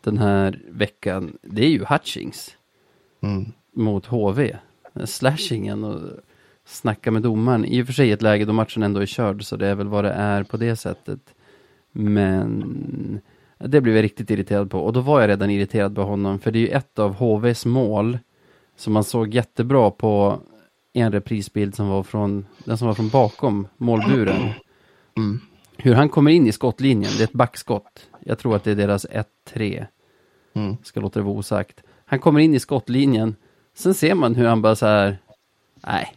Speaker 1: den här veckan, det är ju Hutchings
Speaker 2: Mm.
Speaker 1: mot HV. Slashingen och snacka med domaren. I och för sig ett läge då matchen ändå är körd, så det är väl vad det är på det sättet. Men det blev jag riktigt irriterad på. Och då var jag redan irriterad på honom, för det är ju ett av HVs mål som man såg jättebra på en reprisbild som var från, den som var från bakom målburen.
Speaker 2: Mm.
Speaker 1: Hur han kommer in i skottlinjen, det är ett backskott. Jag tror att det är deras 1-3
Speaker 2: Mm.
Speaker 1: ska låta det vara osagt. Han kommer in i skottlinjen, sen ser man hur han bara så här, nej,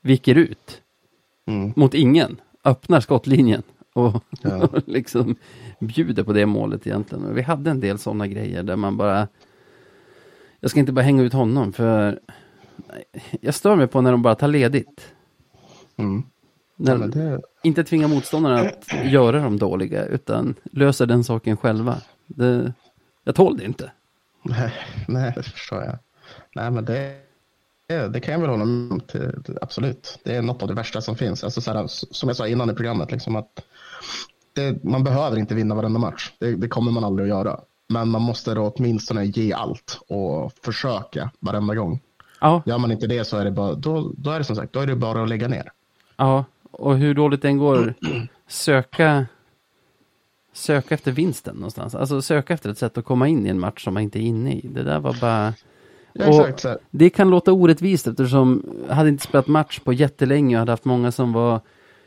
Speaker 1: viker ut
Speaker 2: Mm.
Speaker 1: mot ingen, öppnar skottlinjen och,
Speaker 2: Ja.
Speaker 1: liksom bjuder på det målet egentligen. Och vi hade en del sådana grejer där man bara, jag ska inte bara hänga ut honom för jag stör mig på när de bara tar ledigt.
Speaker 2: Mm.
Speaker 1: När,
Speaker 2: Ja, det,
Speaker 1: Inte tvinga motståndarna att göra dem dåliga, utan lösa den saken själva. Det, jag tål det inte.
Speaker 2: nej, nej, det förstår jag. Nej, men det, det, det kan jag väl hålla med om. till- Absolut. Det är något av det värsta som finns. Alltså, så här, som jag sa innan i programmet, liksom att det, man behöver inte vinna varenda match. Det, det kommer man aldrig att göra. Men man måste då åtminstone ge allt och försöka varenda gång.
Speaker 1: Ja,
Speaker 2: Gör man inte det så är det bara, då, då är det som sagt, då är det bara att lägga ner.
Speaker 1: ja, och hur dåligt den går, söka, söka efter vinsten någonstans. Alltså söka efter ett sätt att komma in i en match som man inte är inne i. Det där var bara...
Speaker 2: Ja.
Speaker 1: Det kan låta orättvist eftersom jag hade inte spelat match på jättelänge och hade haft många som var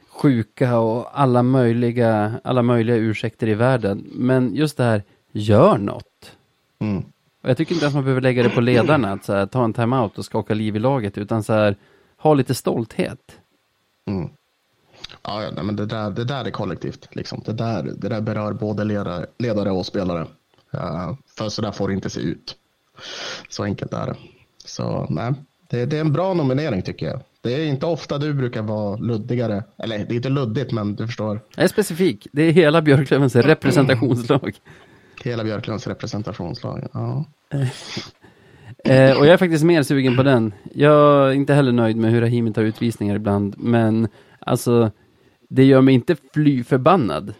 Speaker 1: sjuka och alla möjliga, alla möjliga ursäkter i världen. Men just det här, gör något.
Speaker 2: Mm.
Speaker 1: Och jag tycker inte ens man behöver lägga det på ledarna, att så här, ta en timeout och skaka liv i laget, utan så här, ha lite stolthet.
Speaker 2: Mm. Ja, ja nej, men det där, det där är kollektivt. Liksom. Det, där, det där berör både ledare, ledare och spelare. Uh, för så där får det inte se ut. Så enkelt är det. Så nej, det, det är en bra nominering tycker jag. Det är inte ofta du brukar vara luddigare. Eller det är inte luddigt, men du förstår.
Speaker 1: Jag är specifik. Det är hela Björklövens representationslag.
Speaker 2: Hela Björklunds representationslag. Ja.
Speaker 1: Eh, och jag är faktiskt mer sugen på den. Jag är inte heller nöjd med hur Rahimi tar utvisningar ibland, men alltså, det gör mig inte fly förbannad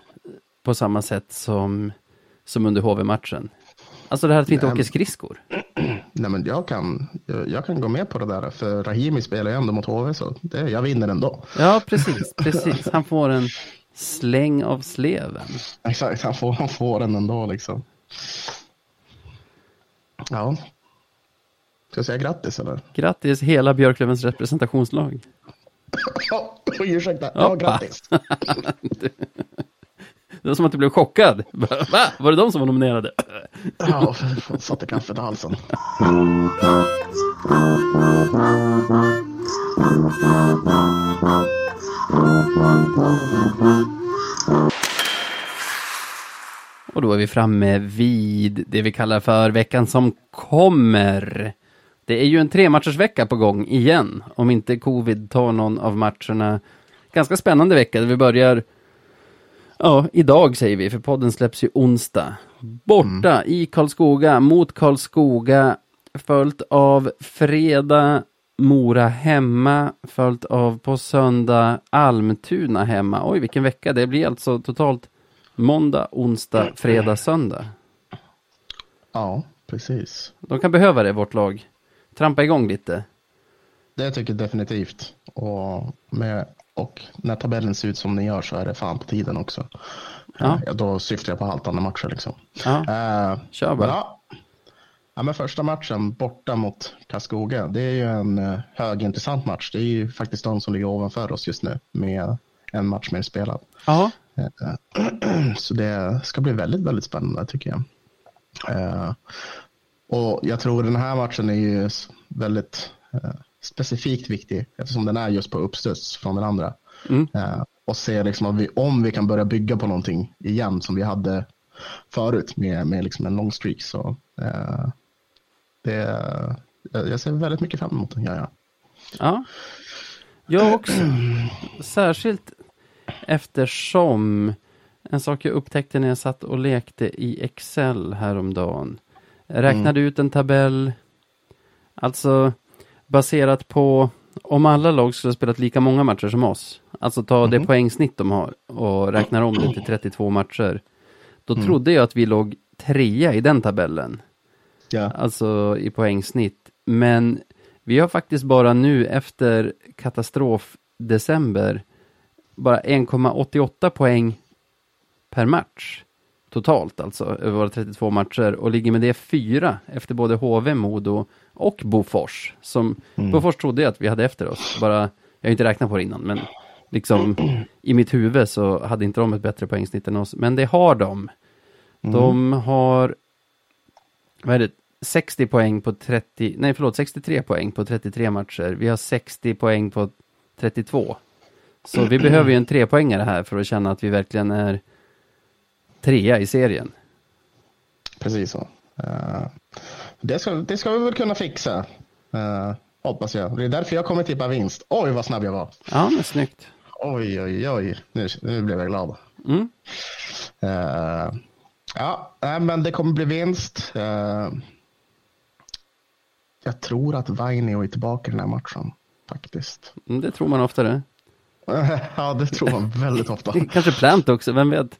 Speaker 1: på samma sätt som, som under HV-matchen. Alltså det här att vi inte
Speaker 2: Nej.
Speaker 1: åker skridskor.
Speaker 2: Nej, men jag kan, jag, jag kan gå med på det där. För Rahimi spelar ju ändå mot HV, så det, jag vinner ändå.
Speaker 1: Ja, precis, precis. Han får en släng av sleven.
Speaker 2: Exakt, han får, han får den ändå liksom. Ja. Ska jag säga grattis eller?
Speaker 1: Grattis hela Björklövens representationslag.
Speaker 2: Ja, ursäkta. Ja,
Speaker 1: Hoppa.
Speaker 2: grattis.
Speaker 1: Det var som att du blev chockad. Va? Var det de som var nominerade?
Speaker 2: Ja, satte kaffet i halsen.
Speaker 1: Och då är vi framme vid det vi kallar för veckan som kommer. Det är ju en trematchersvecka på gång igen, om inte covid tar någon av matcherna. Ganska spännande vecka, där vi börjar, ja, idag säger vi, för podden släpps ju onsdag. Borta i Karlskoga, mot Karlskoga, följt av fredag, Mora hemma, följt av på söndag Almtuna hemma. Oj, vilken vecka. Det blir alltså totalt måndag, onsdag, fredag, söndag.
Speaker 2: Ja, precis.
Speaker 1: De kan behöva det, vårt lag. Trampa igång lite.
Speaker 2: Det tycker jag definitivt. Och, med, och när tabellen ser ut som den gör så är det fan på tiden också.
Speaker 1: Ja.
Speaker 2: Ja, då syftar jag på haltande matcher liksom.
Speaker 1: Ja,
Speaker 2: Eh,
Speaker 1: kör bara.
Speaker 2: ja. ja, men första matchen borta mot Karlskoga. Det är ju en uh, högintressant match. Det är ju faktiskt de som ligger ovanför oss just nu med en match mer spelad.
Speaker 1: Ja,
Speaker 2: Så det ska bli väldigt, väldigt spännande tycker jag. Eh, och jag tror den här matchen är ju väldigt eh, specifikt viktig eftersom den är just på uppstuds från den andra.
Speaker 1: Mm.
Speaker 2: Eh, och se liksom om, vi, om vi kan börja bygga på någonting igen som vi hade förut med, med liksom en lång streak. Så, eh, det, jag ser väldigt mycket fram emot den. Ja, ja.
Speaker 1: ja. Jag också. Särskilt eftersom en sak jag upptäckte när jag satt och lekte i Excel häromdagen. Jag räknade ut en tabell, alltså baserat på om alla lag skulle ha spelat lika många matcher som oss, alltså ta det poängsnitt de har och räknar om det till 32 matcher, då trodde jag att vi låg trea i den tabellen.
Speaker 2: Ja.
Speaker 1: alltså i poängsnitt. Men vi har faktiskt bara nu efter katastrof december bara 1,88 poäng per match totalt alltså över våra 32 matcher och ligger med det fyra efter både HV, Modo och Bofors. Som Bofors trodde jag att vi hade efter oss. Bara, jag har inte räknat på det innan, men liksom i mitt huvud så hade inte de ett bättre poängsnitt än oss. Men det har de. De har vad är det, 60 poäng på 30, nej förlåt, 63 poäng på 33 matcher. Vi har 60 poäng på 32. Så vi behöver ju en trepoängare här för att känna att vi verkligen är trea i serien.
Speaker 2: Precis så. Eh, det, ska, det ska vi väl kunna fixa. eh, hoppas jag. Det är därför jag kommer tippa vinst. Oj, vad snabb jag var.
Speaker 1: Ja, men snyggt.
Speaker 2: Oj, oj, oj. Nu, nu blev jag glad.
Speaker 1: Mm.
Speaker 2: Eh, ja, men det kommer bli vinst. Jag tror att Vainio är tillbaka i den här matchen. Faktiskt.
Speaker 1: Mm, Det tror man oftare.
Speaker 2: ja, det tror man väldigt ofta.
Speaker 1: Kanske Plant också, vem vet?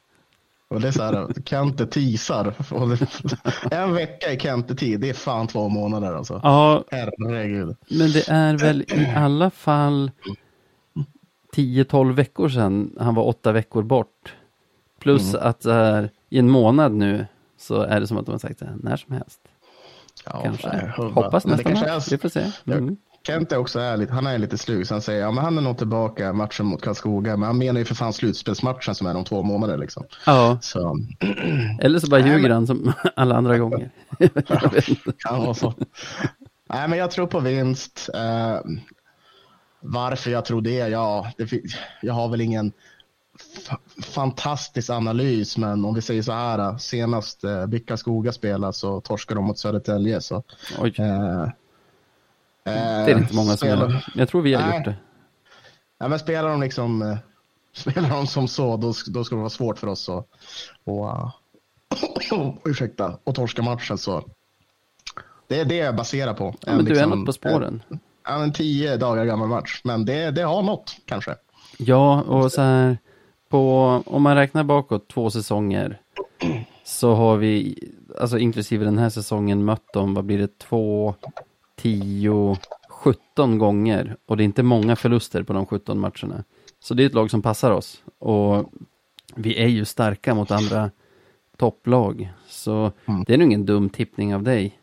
Speaker 2: Och det är så här, Kente det- En vecka i Kente-tid, det är fan två månader alltså.
Speaker 1: Ja,
Speaker 2: Herregud.
Speaker 1: men det är väl i alla fall 10-12 veckor sedan han var åtta veckor bort. Plus att så här, i en månad nu så är det som att de har sagt här, när som helst.
Speaker 2: Ja,
Speaker 1: Kanske. Hoppas
Speaker 2: Men det kanske är-
Speaker 1: Vi får se. Mm.
Speaker 2: Kent är också är lite, han är lite slug, så han säger ja, men han är nog tillbaka matchen mot Karlskoga, men han menar ju för fan slutspelsmatchen som är om två månader liksom.
Speaker 1: Ja,
Speaker 2: Så
Speaker 1: eller så bara ljuger
Speaker 2: men-
Speaker 1: han som alla andra gånger.
Speaker 2: Kan vara så. Nej, men jag tror på vinst. Eh, varför jag tror det? Ja, det, jag har väl ingen fa- fantastisk analys, men om vi säger så här, senast eh, Bicka Skoga spelade så torskade de mot Södertälje. Så, eh,
Speaker 1: det är inte många som gör. Jag tror vi har
Speaker 2: Nej.
Speaker 1: gjort det.
Speaker 2: Ja, men spelar de liksom eh, spelar de som så, då, då ska det vara svårt för oss att och, uh, ursäkta, och torska matchen. Så det är det jag baserar på.
Speaker 1: Ja, men du är
Speaker 2: liksom,
Speaker 1: något på spåren.
Speaker 2: En, ja, en tio dagar gammal match, men det, det har något kanske.
Speaker 1: Ja, och så här, på, om man räknar bakåt två säsonger, så har vi, alltså inklusive den här säsongen, mött dem, vad blir det, två, tio, 17 gånger. Och det är inte många förluster på de 17 matcherna. Så det är ett lag som passar oss. Och vi är ju starka mot andra topplag. Så det är nog ingen dum tippning av dig.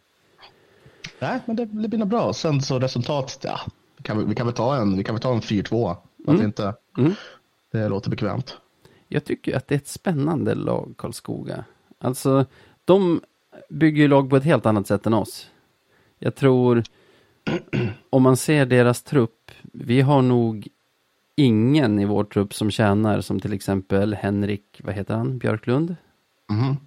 Speaker 2: Nej, men det, det blir nog bra. Sen så resultatet, ja, vi kan, vi kan väl ta en, vi kan väl ta en 4-2. Varför inte?
Speaker 1: Mm.
Speaker 2: Det låter bekvämt.
Speaker 1: Jag tycker att det är ett spännande lag, Karlskoga. Alltså, de bygger ju lag på ett helt annat sätt än oss. Jag tror, om man ser deras trupp, vi har nog ingen i vår trupp som tjänar som till exempel Henrik, vad heter han, Björklund?
Speaker 2: Mhm.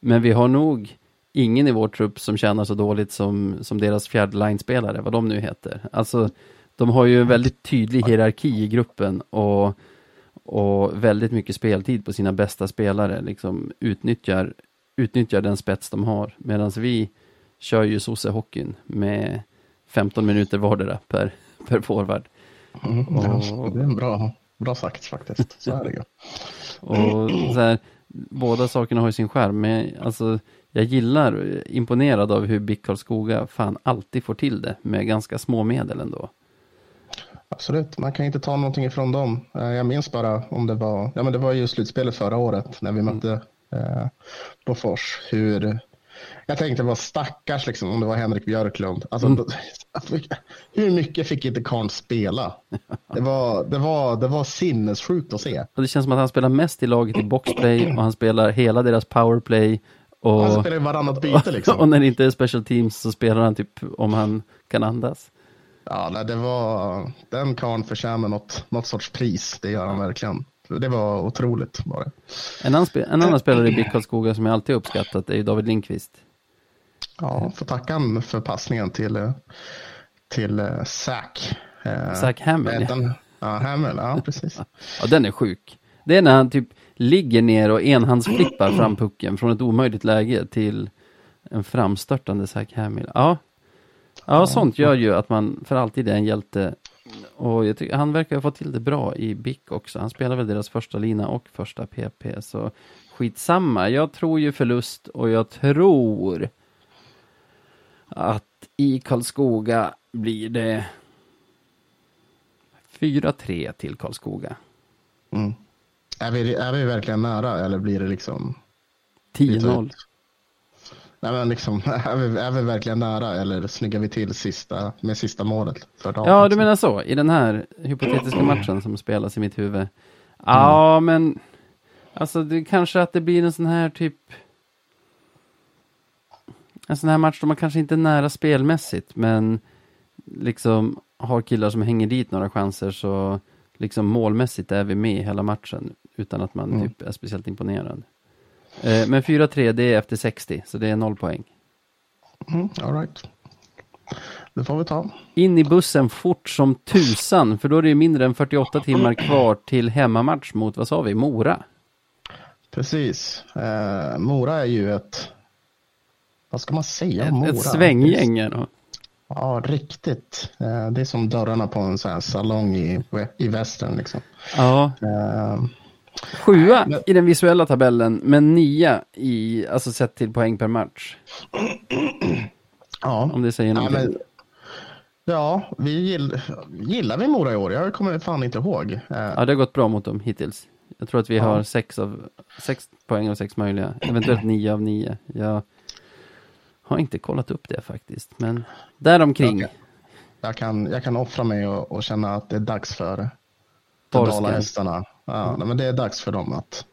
Speaker 1: Men vi har nog ingen i vår trupp som tjänar så dåligt som, som deras fjärde line-spelare, vad de nu heter. Alltså, de har ju en väldigt tydlig hierarki i gruppen och, och väldigt mycket speltid på sina bästa spelare, liksom utnyttjar, utnyttjar den spets de har. Medan vi kör ju sossehockeyn med 15 minuter vardera per, per forward.
Speaker 2: Mm,
Speaker 1: Och-
Speaker 2: det är en bra, bra sagt faktiskt. Så är det ju.
Speaker 1: Och så här, båda sakerna har ju sin skärm, men alltså, jag gillar, imponerad av hur BIK Karlskoga fan alltid får till det med ganska små medel ändå.
Speaker 2: Absolut, man kan inte ta någonting ifrån dem. Eh, Jag minns bara om det var, ja men det var ju slutspelet förra året när vi mötte eh, Bofors. Hur, jag tänkte vad stackars liksom om det var Henrik Björklund. Alltså, då- hur mycket fick inte Karn spela? Det var, det, var, det var sinnessjukt att se.
Speaker 1: Och det känns som att han spelar mest i laget i boxplay och han spelar hela deras powerplay. Och,
Speaker 2: Han spelar ju varannat byte liksom.
Speaker 1: och när det inte är special teams så spelar han typ om han kan andas.
Speaker 2: Ja, nej, det var, den karln förtjänar något, något sorts pris. Det gör han verkligen. Det var otroligt bara.
Speaker 1: En annan, en annan spelare i BIK Karlskoga som jag alltid uppskattat är David Lindqvist.
Speaker 2: Ja, får tacka han för passningen till, eh, till Zack. Eh,
Speaker 1: Zach Hamill,
Speaker 2: vet han- Ja, Hamill, ja precis.
Speaker 1: Ja, den är sjuk. Det är när han typ ligger ner och enhandsflippar fram pucken från ett omöjligt läge till en framstörtande Zach Hamill. Ja. ja, sånt gör ju att man för alltid är en hjälte. Och jag tycker, han verkar ha fått till det bra i BIK också. Han spelar väl deras första lina och första PP, så skitsamma. Jag tror ju förlust och jag tror att i Karlskoga blir det 4-3 till Karlskoga.
Speaker 2: Mm. Är, vi, är vi verkligen nära eller blir det liksom?
Speaker 1: 10-0.
Speaker 2: Nej, men liksom, är, vi, är vi verkligen nära eller snyggar vi till sista, med sista målet? För dagen,
Speaker 1: Ja, du
Speaker 2: liksom?
Speaker 1: menar så. I den här hypotetiska matchen som spelas i mitt huvud. Ja, men alltså det kanske att det blir en sån här typ en sån här match då man kanske inte är nära spelmässigt, men liksom har killar som hänger dit några chanser så liksom målmässigt är vi med hela matchen utan att man
Speaker 2: Mm.
Speaker 1: typ är speciellt imponerad. Eh, men 4-3 det är efter 60, så det är noll poäng.
Speaker 2: Mm, all right. Det får vi ta.
Speaker 1: In i bussen fort som tusan, för då är det ju mindre än 48 timmar kvar till hemmamatch mot, vad sa vi, Mora?
Speaker 2: Precis. Eh, Mora är ju ett, vad ska man säga om Mora?
Speaker 1: Ett, ett svänggäng är det.
Speaker 2: Ja, riktigt. Eh, det är som dörrarna på en sån här salong i, i västern liksom.
Speaker 1: Ja,
Speaker 2: Eh,
Speaker 1: sjua i den visuella tabellen, men nia i, alltså sett till poäng per match.
Speaker 2: ja.
Speaker 1: Om det säger
Speaker 2: Ja,
Speaker 1: någonting.
Speaker 2: men, ja, vi gill, gillar vi Mora i år? Jag kommer fan inte ihåg. Eh,
Speaker 1: Ja, det har gått bra mot dem hittills. Jag tror att vi har sex, av, sex poäng av sex möjliga, eventuellt nio av nio. Jag har inte kollat upp det faktiskt, men däromkring.
Speaker 2: Jag, kan, jag kan offra mig och, och känna att det är dags för. Dalahästarna. Ja, nej, men det är dags för dem att,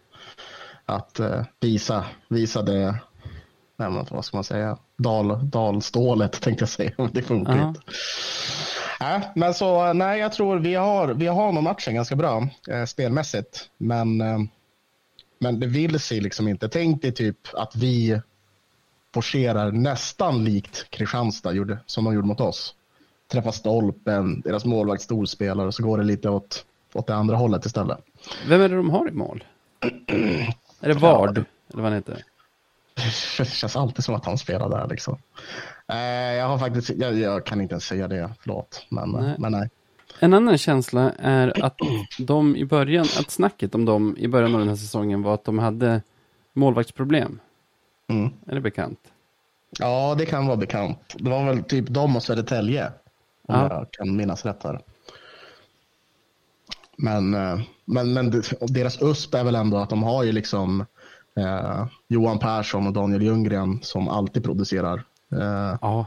Speaker 2: att eh, visa, visa det, nej, men vad ska man säga, Dal, dalstålet tänkte jag säga, men det funkar
Speaker 1: Ja.
Speaker 2: inte. Nej, men så, nej, jag tror vi har, vi har nog matchen ganska bra eh, spelmässigt. Men, eh, men det vill sig liksom inte. Tänk dig typ att vi forcerar nästan likt Kristianstad gjorde, som de gjorde mot oss. Träffar stolpen, deras målvakt storspelare och så går det lite åt, åt det andra hållet istället.
Speaker 1: Vem är det de har i mål? är det Vard? Eller vad han heter?
Speaker 2: Det känns alltid som att han spelar där liksom. Eh, jag har faktiskt, jag, jag kan inte ens säga det, förlåt. Men
Speaker 1: Nej.
Speaker 2: nej. Men nej.
Speaker 1: En annan känsla är att de i början, att snacket om dem i början av den här säsongen var att de hade målvaktsproblem.
Speaker 2: Mm.
Speaker 1: Är det bekant?
Speaker 2: Ja, det kan vara bekant. Det var väl typ de och Södertälje, om
Speaker 1: Ja.
Speaker 2: jag kan minnas rätt här. Men, eh, men, men och deras USP är väl ändå att de har ju liksom eh, Johan Persson och Daniel Ljunggren som alltid producerar. Eh,
Speaker 1: Ja.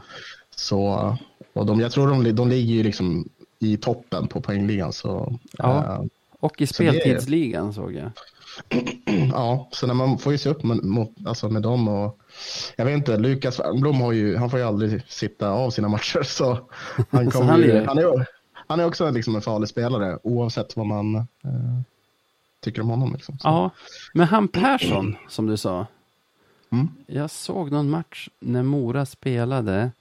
Speaker 2: så, och de, jag tror de, de ligger ju liksom i toppen på poängligan. Så,
Speaker 1: Ja.
Speaker 2: eh,
Speaker 1: Och i
Speaker 2: Så det
Speaker 1: speltidsligan såg jag.
Speaker 2: Ja, så när man får ju se upp med, mot, alltså med dem och jag vet inte, Lukas Wernbloom har ju, han får ju aldrig sitta av sina matcher så han, kommer
Speaker 1: han
Speaker 2: ju, han, är, han är också liksom en farlig spelare oavsett vad man eh, tycker om honom. Liksom. Så.
Speaker 1: Ja, men han Persson, som du sa.
Speaker 2: Mm.
Speaker 1: Jag såg någon match när Mora spelade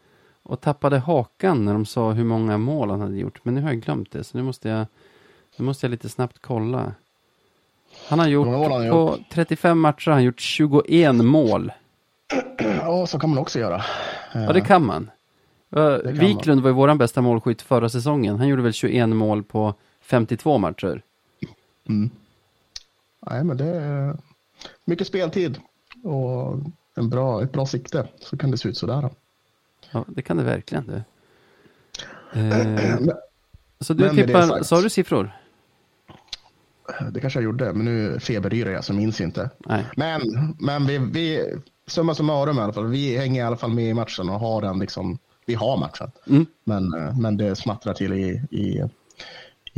Speaker 1: och tappade hakan när de sa hur många mål han hade gjort. Men nu har jag glömt det, så nu måste jag, nu måste jag lite snabbt kolla. Han har gjort,
Speaker 2: har han
Speaker 1: på 35 matcher har han gjort 21 mål.
Speaker 2: Ja, så kan man också göra. Eh,
Speaker 1: Ja, det kan man. Uh, Wiklund var ju våran bästa målskytt förra säsongen. Han gjorde väl 21 mål på 52 matcher.
Speaker 2: Nej, men det är mycket speltid och en bra, ett bra sikte så kan det se ut sådär.
Speaker 1: Ja, det kan det verkligen du. Eh,
Speaker 2: Men,
Speaker 1: så du
Speaker 2: det
Speaker 1: tippar, sa du siffror?
Speaker 2: det kanske jag gjorde, men nu feberyrar jag så minns jag inte.
Speaker 1: Nej.
Speaker 2: Men, men vi, vi, summa summarum i alla fall, vi hänger i alla fall med i matchen och har den liksom, vi har matchen.
Speaker 1: Mm.
Speaker 2: Men, eh, men det smattrar till i, i,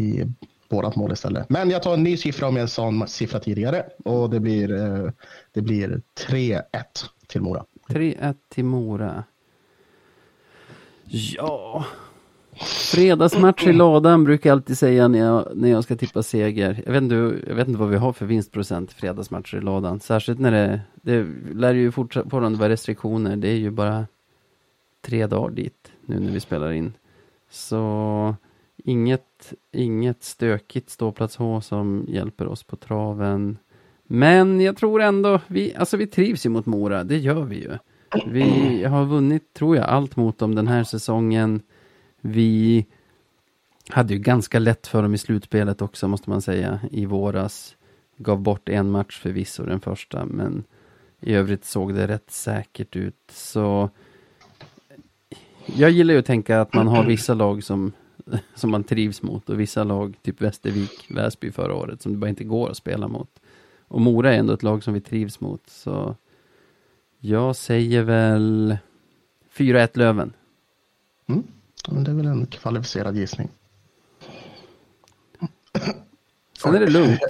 Speaker 2: i vårat mål istället. Men jag tar en ny siffra om jag sa en siffra tidigare och det blir, eh, det blir 3-1 till Mora.
Speaker 1: 3-1 till Mora. Ja. Fredagsmatch i ladan brukar jag alltid säga när jag, när jag ska tippa seger. Jag vet, inte, jag vet inte vad vi har för vinstprocent fredagsmatcher i ladan. Särskilt när det, det lär ju fortfarande vara restriktioner. Det är ju bara tre dagar dit nu när vi spelar in. Så inget, inget stökigt ståplats H som hjälper oss på traven. Men jag tror ändå, vi, alltså vi trivs ju mot Mora, det gör vi ju. Vi har vunnit, tror jag, allt mot dem den här säsongen. Vi hade ju ganska lätt för dem i slutspelet också, måste man säga, i våras. Gav bort en match förvisso, den första, men i övrigt såg det rätt säkert ut. Så jag gillar ju att tänka att man har vissa lag som, som man trivs mot och vissa lag, typ Västervik, Väsby förra året, som det bara inte går att spela mot. Och Mora är ändå ett lag som vi trivs mot, så jag säger väl 4-1 Löven.
Speaker 2: Mm. Det är väl en kvalificerad gissning.
Speaker 1: Sen är det lugnt.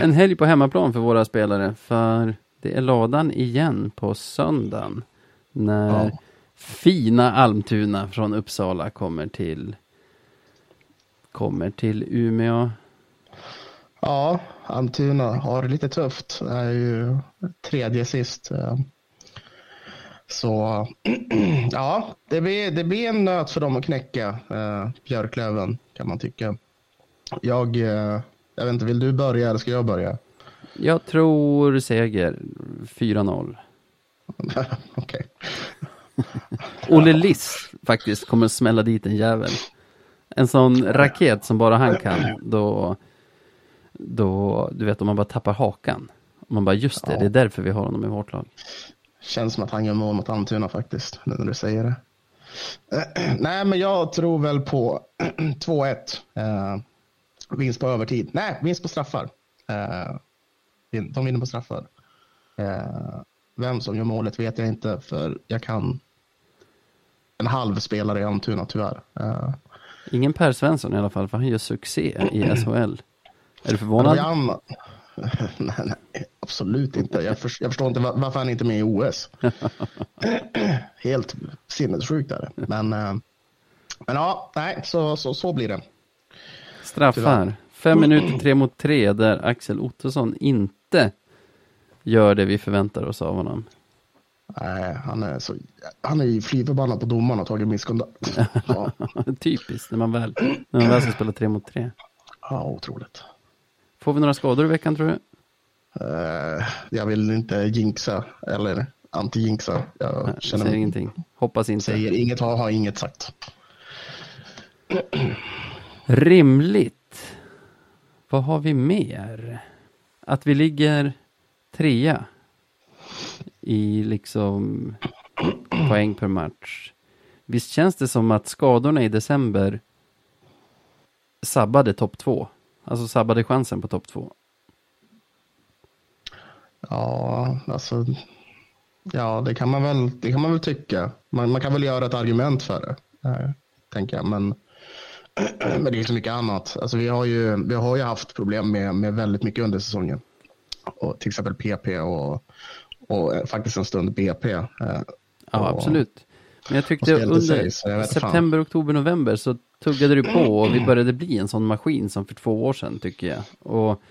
Speaker 1: En helg på hemmaplan för våra spelare, för det är ladan igen på söndagen. När
Speaker 2: Ja.
Speaker 1: Fina Almtuna från Uppsala kommer till kommer till Umeå.
Speaker 2: Ja, Almtuna har det lite tufft. Det är ju tredje sist. Så ja, det blir, det blir en nöt för dem att knäcka, eh, Björklöven kan man tycka. Jag, eh, jag vet inte, vill du börja eller ska jag börja?
Speaker 1: Jag tror seger 4-0.
Speaker 2: Okej.
Speaker 1: Olle Liss faktiskt kommer smälla dit en jävel. En sån raket som bara han kan. Då, då du vet om man bara tappar hakan. Man bara just det,
Speaker 2: Ja.
Speaker 1: det är därför vi har honom i vårt lag.
Speaker 2: Känns som att han gör mål mot Almtuna faktiskt, nu när du säger det. Nej, men jag tror väl på 2-1. Eh, vinst på övertid. Nej, vinst på straffar. Eh, de vinner på straffar. Eh, vem som gör målet vet jag inte, för jag kan en halv spelare i Almtuna tyvärr. Eh,
Speaker 1: Ingen Per Svensson i alla fall, för han gör succé i SHL. Är du förvånad?
Speaker 2: nej, nej, absolut inte. Jag, för, jag förstår inte var, varför han inte är med i OS. Helt sinnessjukt är det. Men, eh, Men ja, nej, så, så, så blir det.
Speaker 1: Straffar. Fem minuter tre mot tre där Axel Ottosson inte gör det vi förväntar oss av honom.
Speaker 2: Nej, han är, så, han är fly förbannad på domaren och tagit misskontakt. Ja,
Speaker 1: Typiskt när man väl, när man väl ska spela tre mot tre.
Speaker 2: ja, otroligt.
Speaker 1: Får vi några skador i veckan tror du?
Speaker 2: Eh, jag vill inte jinxa eller anti-jinxa. Jag
Speaker 1: Nej,
Speaker 2: känner
Speaker 1: säger ingenting. Hoppas inte.
Speaker 2: säger inget, har, har inget sagt.
Speaker 1: Rimligt. Vad har vi mer? Att vi ligger trea i liksom poäng per match. Visst känns det som att skadorna i december sabbade topp två? Alltså sabbade chansen på topp två.
Speaker 2: Ja, alltså. Ja, det kan man väl, det kan man väl tycka. Man, man kan väl göra ett argument för det, eh, tänker jag. Men, men det är så mycket annat. Alltså, vi, har ju, vi har ju haft problem med, med väldigt mycket under säsongen. Och till exempel PP och, och eh, faktiskt en stund BP. eh,
Speaker 1: Ja, absolut. Men jag tyckte under
Speaker 2: sig, jag vet fan.
Speaker 1: september, oktober, november så tuggade det på och vi började bli en sån maskin som för två år sedan tycker jag. Och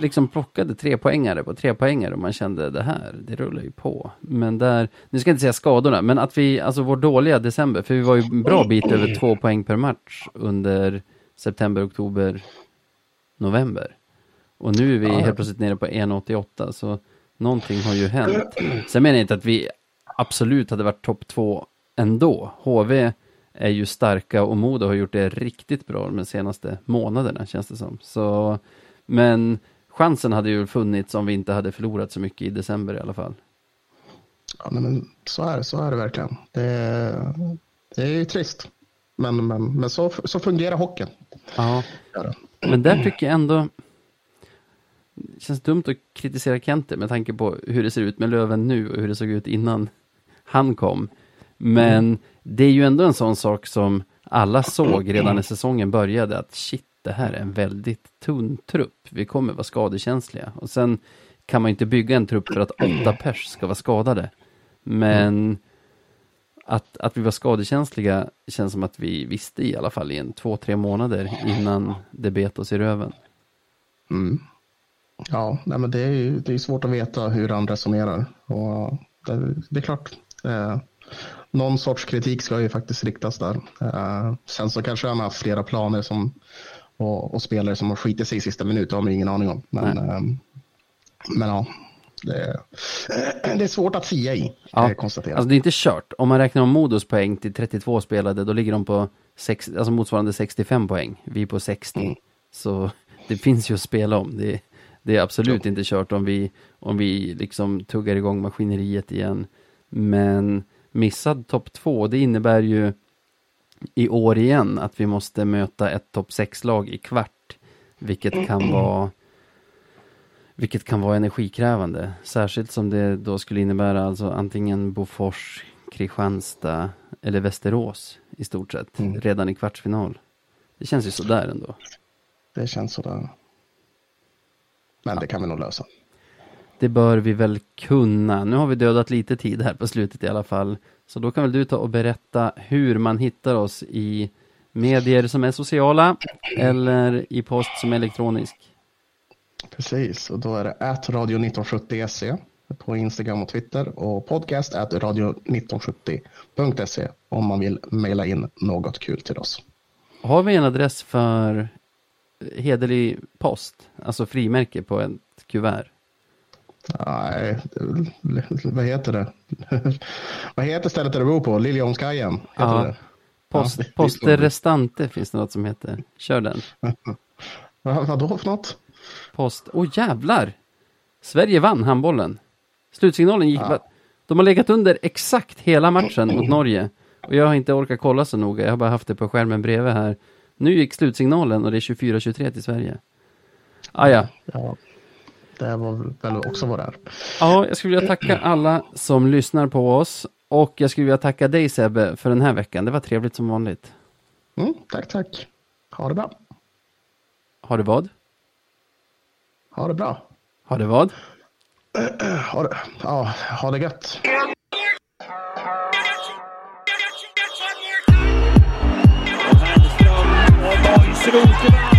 Speaker 1: liksom plockade tre poängare på tre poängare och man kände det här, det rullar ju på. Men där, nu ska jag inte säga skadorna, men att vi, alltså vår dåliga december, för vi var ju en bra bit över två poäng per match under september, oktober, november. Och nu är vi
Speaker 2: Ja.
Speaker 1: helt plötsligt nere på 1,88 så någonting har ju hänt. Sen menar jag inte att vi absolut hade varit topp två ändå. HV är ju starka och Modo har gjort det riktigt bra de senaste månaderna känns det som. Så, men chansen hade ju funnits om vi inte hade förlorat så mycket i december i alla fall.
Speaker 2: Ja, nej, men så är det, så är det verkligen. Det, är- det är ju trist. Men, men, men så, så fungerar hockeyn.
Speaker 1: Ja, men där tycker jag ändå det känns dumt att kritisera Kente med tanke på hur det ser ut med Löven nu och hur det såg ut innan han kom. Men det är ju ändå en sån sak som alla såg redan när säsongen började att shit, det här är en väldigt tunn trupp. Vi kommer vara skadekänsliga. Och sen kan man ju inte bygga en trupp för att åtta pers ska vara skadade. Men att, att vi var skadekänsliga känns som att vi visste i alla fall i en två, tre månader innan det bet oss i röven.
Speaker 2: Mm. Ja, nej, men det är ju det är svårt att veta hur han resonerar. Och det, det är klart. Eh, någon sorts kritik ska ju faktiskt riktas där. Eh, sen så kanske han har haft flera planer som, och, och spelare som har skitit sig i sista minuten. Det har man ju ingen aning om. Men, eh, men ja, det, det är svårt att sia i.
Speaker 1: Ja,
Speaker 2: kan jag konstatera.
Speaker 1: Alltså det är inte kört. Om man räknar om Modos poäng till 32 spelade, då ligger de på sex, alltså motsvarande 65 poäng. Vi är på 60.
Speaker 2: Mm.
Speaker 1: Så det finns ju att spela om. Det, det är absolut inte kört om vi, om vi liksom tuggar igång maskineriet igen. Men missad topp två, det innebär ju i år igen att vi måste möta ett topp 6-lag i kvart. Vilket kan vara vilket kan vara energikrävande. Särskilt som det då skulle innebära alltså antingen Bofors, Kristianstad eller Västerås i stort sett.
Speaker 2: Mm.
Speaker 1: Redan i kvartsfinal. Det känns ju sådär ändå.
Speaker 2: Det känns sådär. Men det kan vi nog lösa.
Speaker 1: Det bör vi väl kunna. Nu har vi dödat lite tid här på slutet i alla fall. Så då kan väl du ta och berätta hur man hittar oss i medier som är sociala eller i post som är elektronisk.
Speaker 2: Precis, och då är det at radio1970se på Instagram och Twitter och podcast at radio1970.se om man vill mejla in något kul till oss.
Speaker 1: Har vi en adress för hederlig post? Alltså frimärke på ett kuvert?
Speaker 2: Nej, vad heter det? vad heter stället där du bor på? Liljeholmskajen?
Speaker 1: Ja. Post,
Speaker 2: Ja,
Speaker 1: poste restante finns det något som heter. Kör den.
Speaker 2: Vad, vadå för något?
Speaker 1: Post. Åh jävlar! Sverige vann handbollen. Slutsignalen gick...
Speaker 2: Ja.
Speaker 1: De har legat under exakt hela matchen mot Norge. Och jag har inte orkat kolla så noga. Jag har bara haft det på skärmen bredvid här. Nu gick slutsignalen och det är 24-23 till Sverige. Ah, ja.
Speaker 2: Ja, det var väl också vad det är.
Speaker 1: ja, jag skulle vilja tacka alla som lyssnar på oss. Och jag skulle vilja tacka dig Sebbe för den här veckan. Det var trevligt som vanligt.
Speaker 2: Mm, tack, tack. Ha det bra.
Speaker 1: Har du vad?
Speaker 2: Ha det bra.
Speaker 1: Har du vad?
Speaker 2: Ha det, ja, ha det gött.
Speaker 4: Nationals tonight.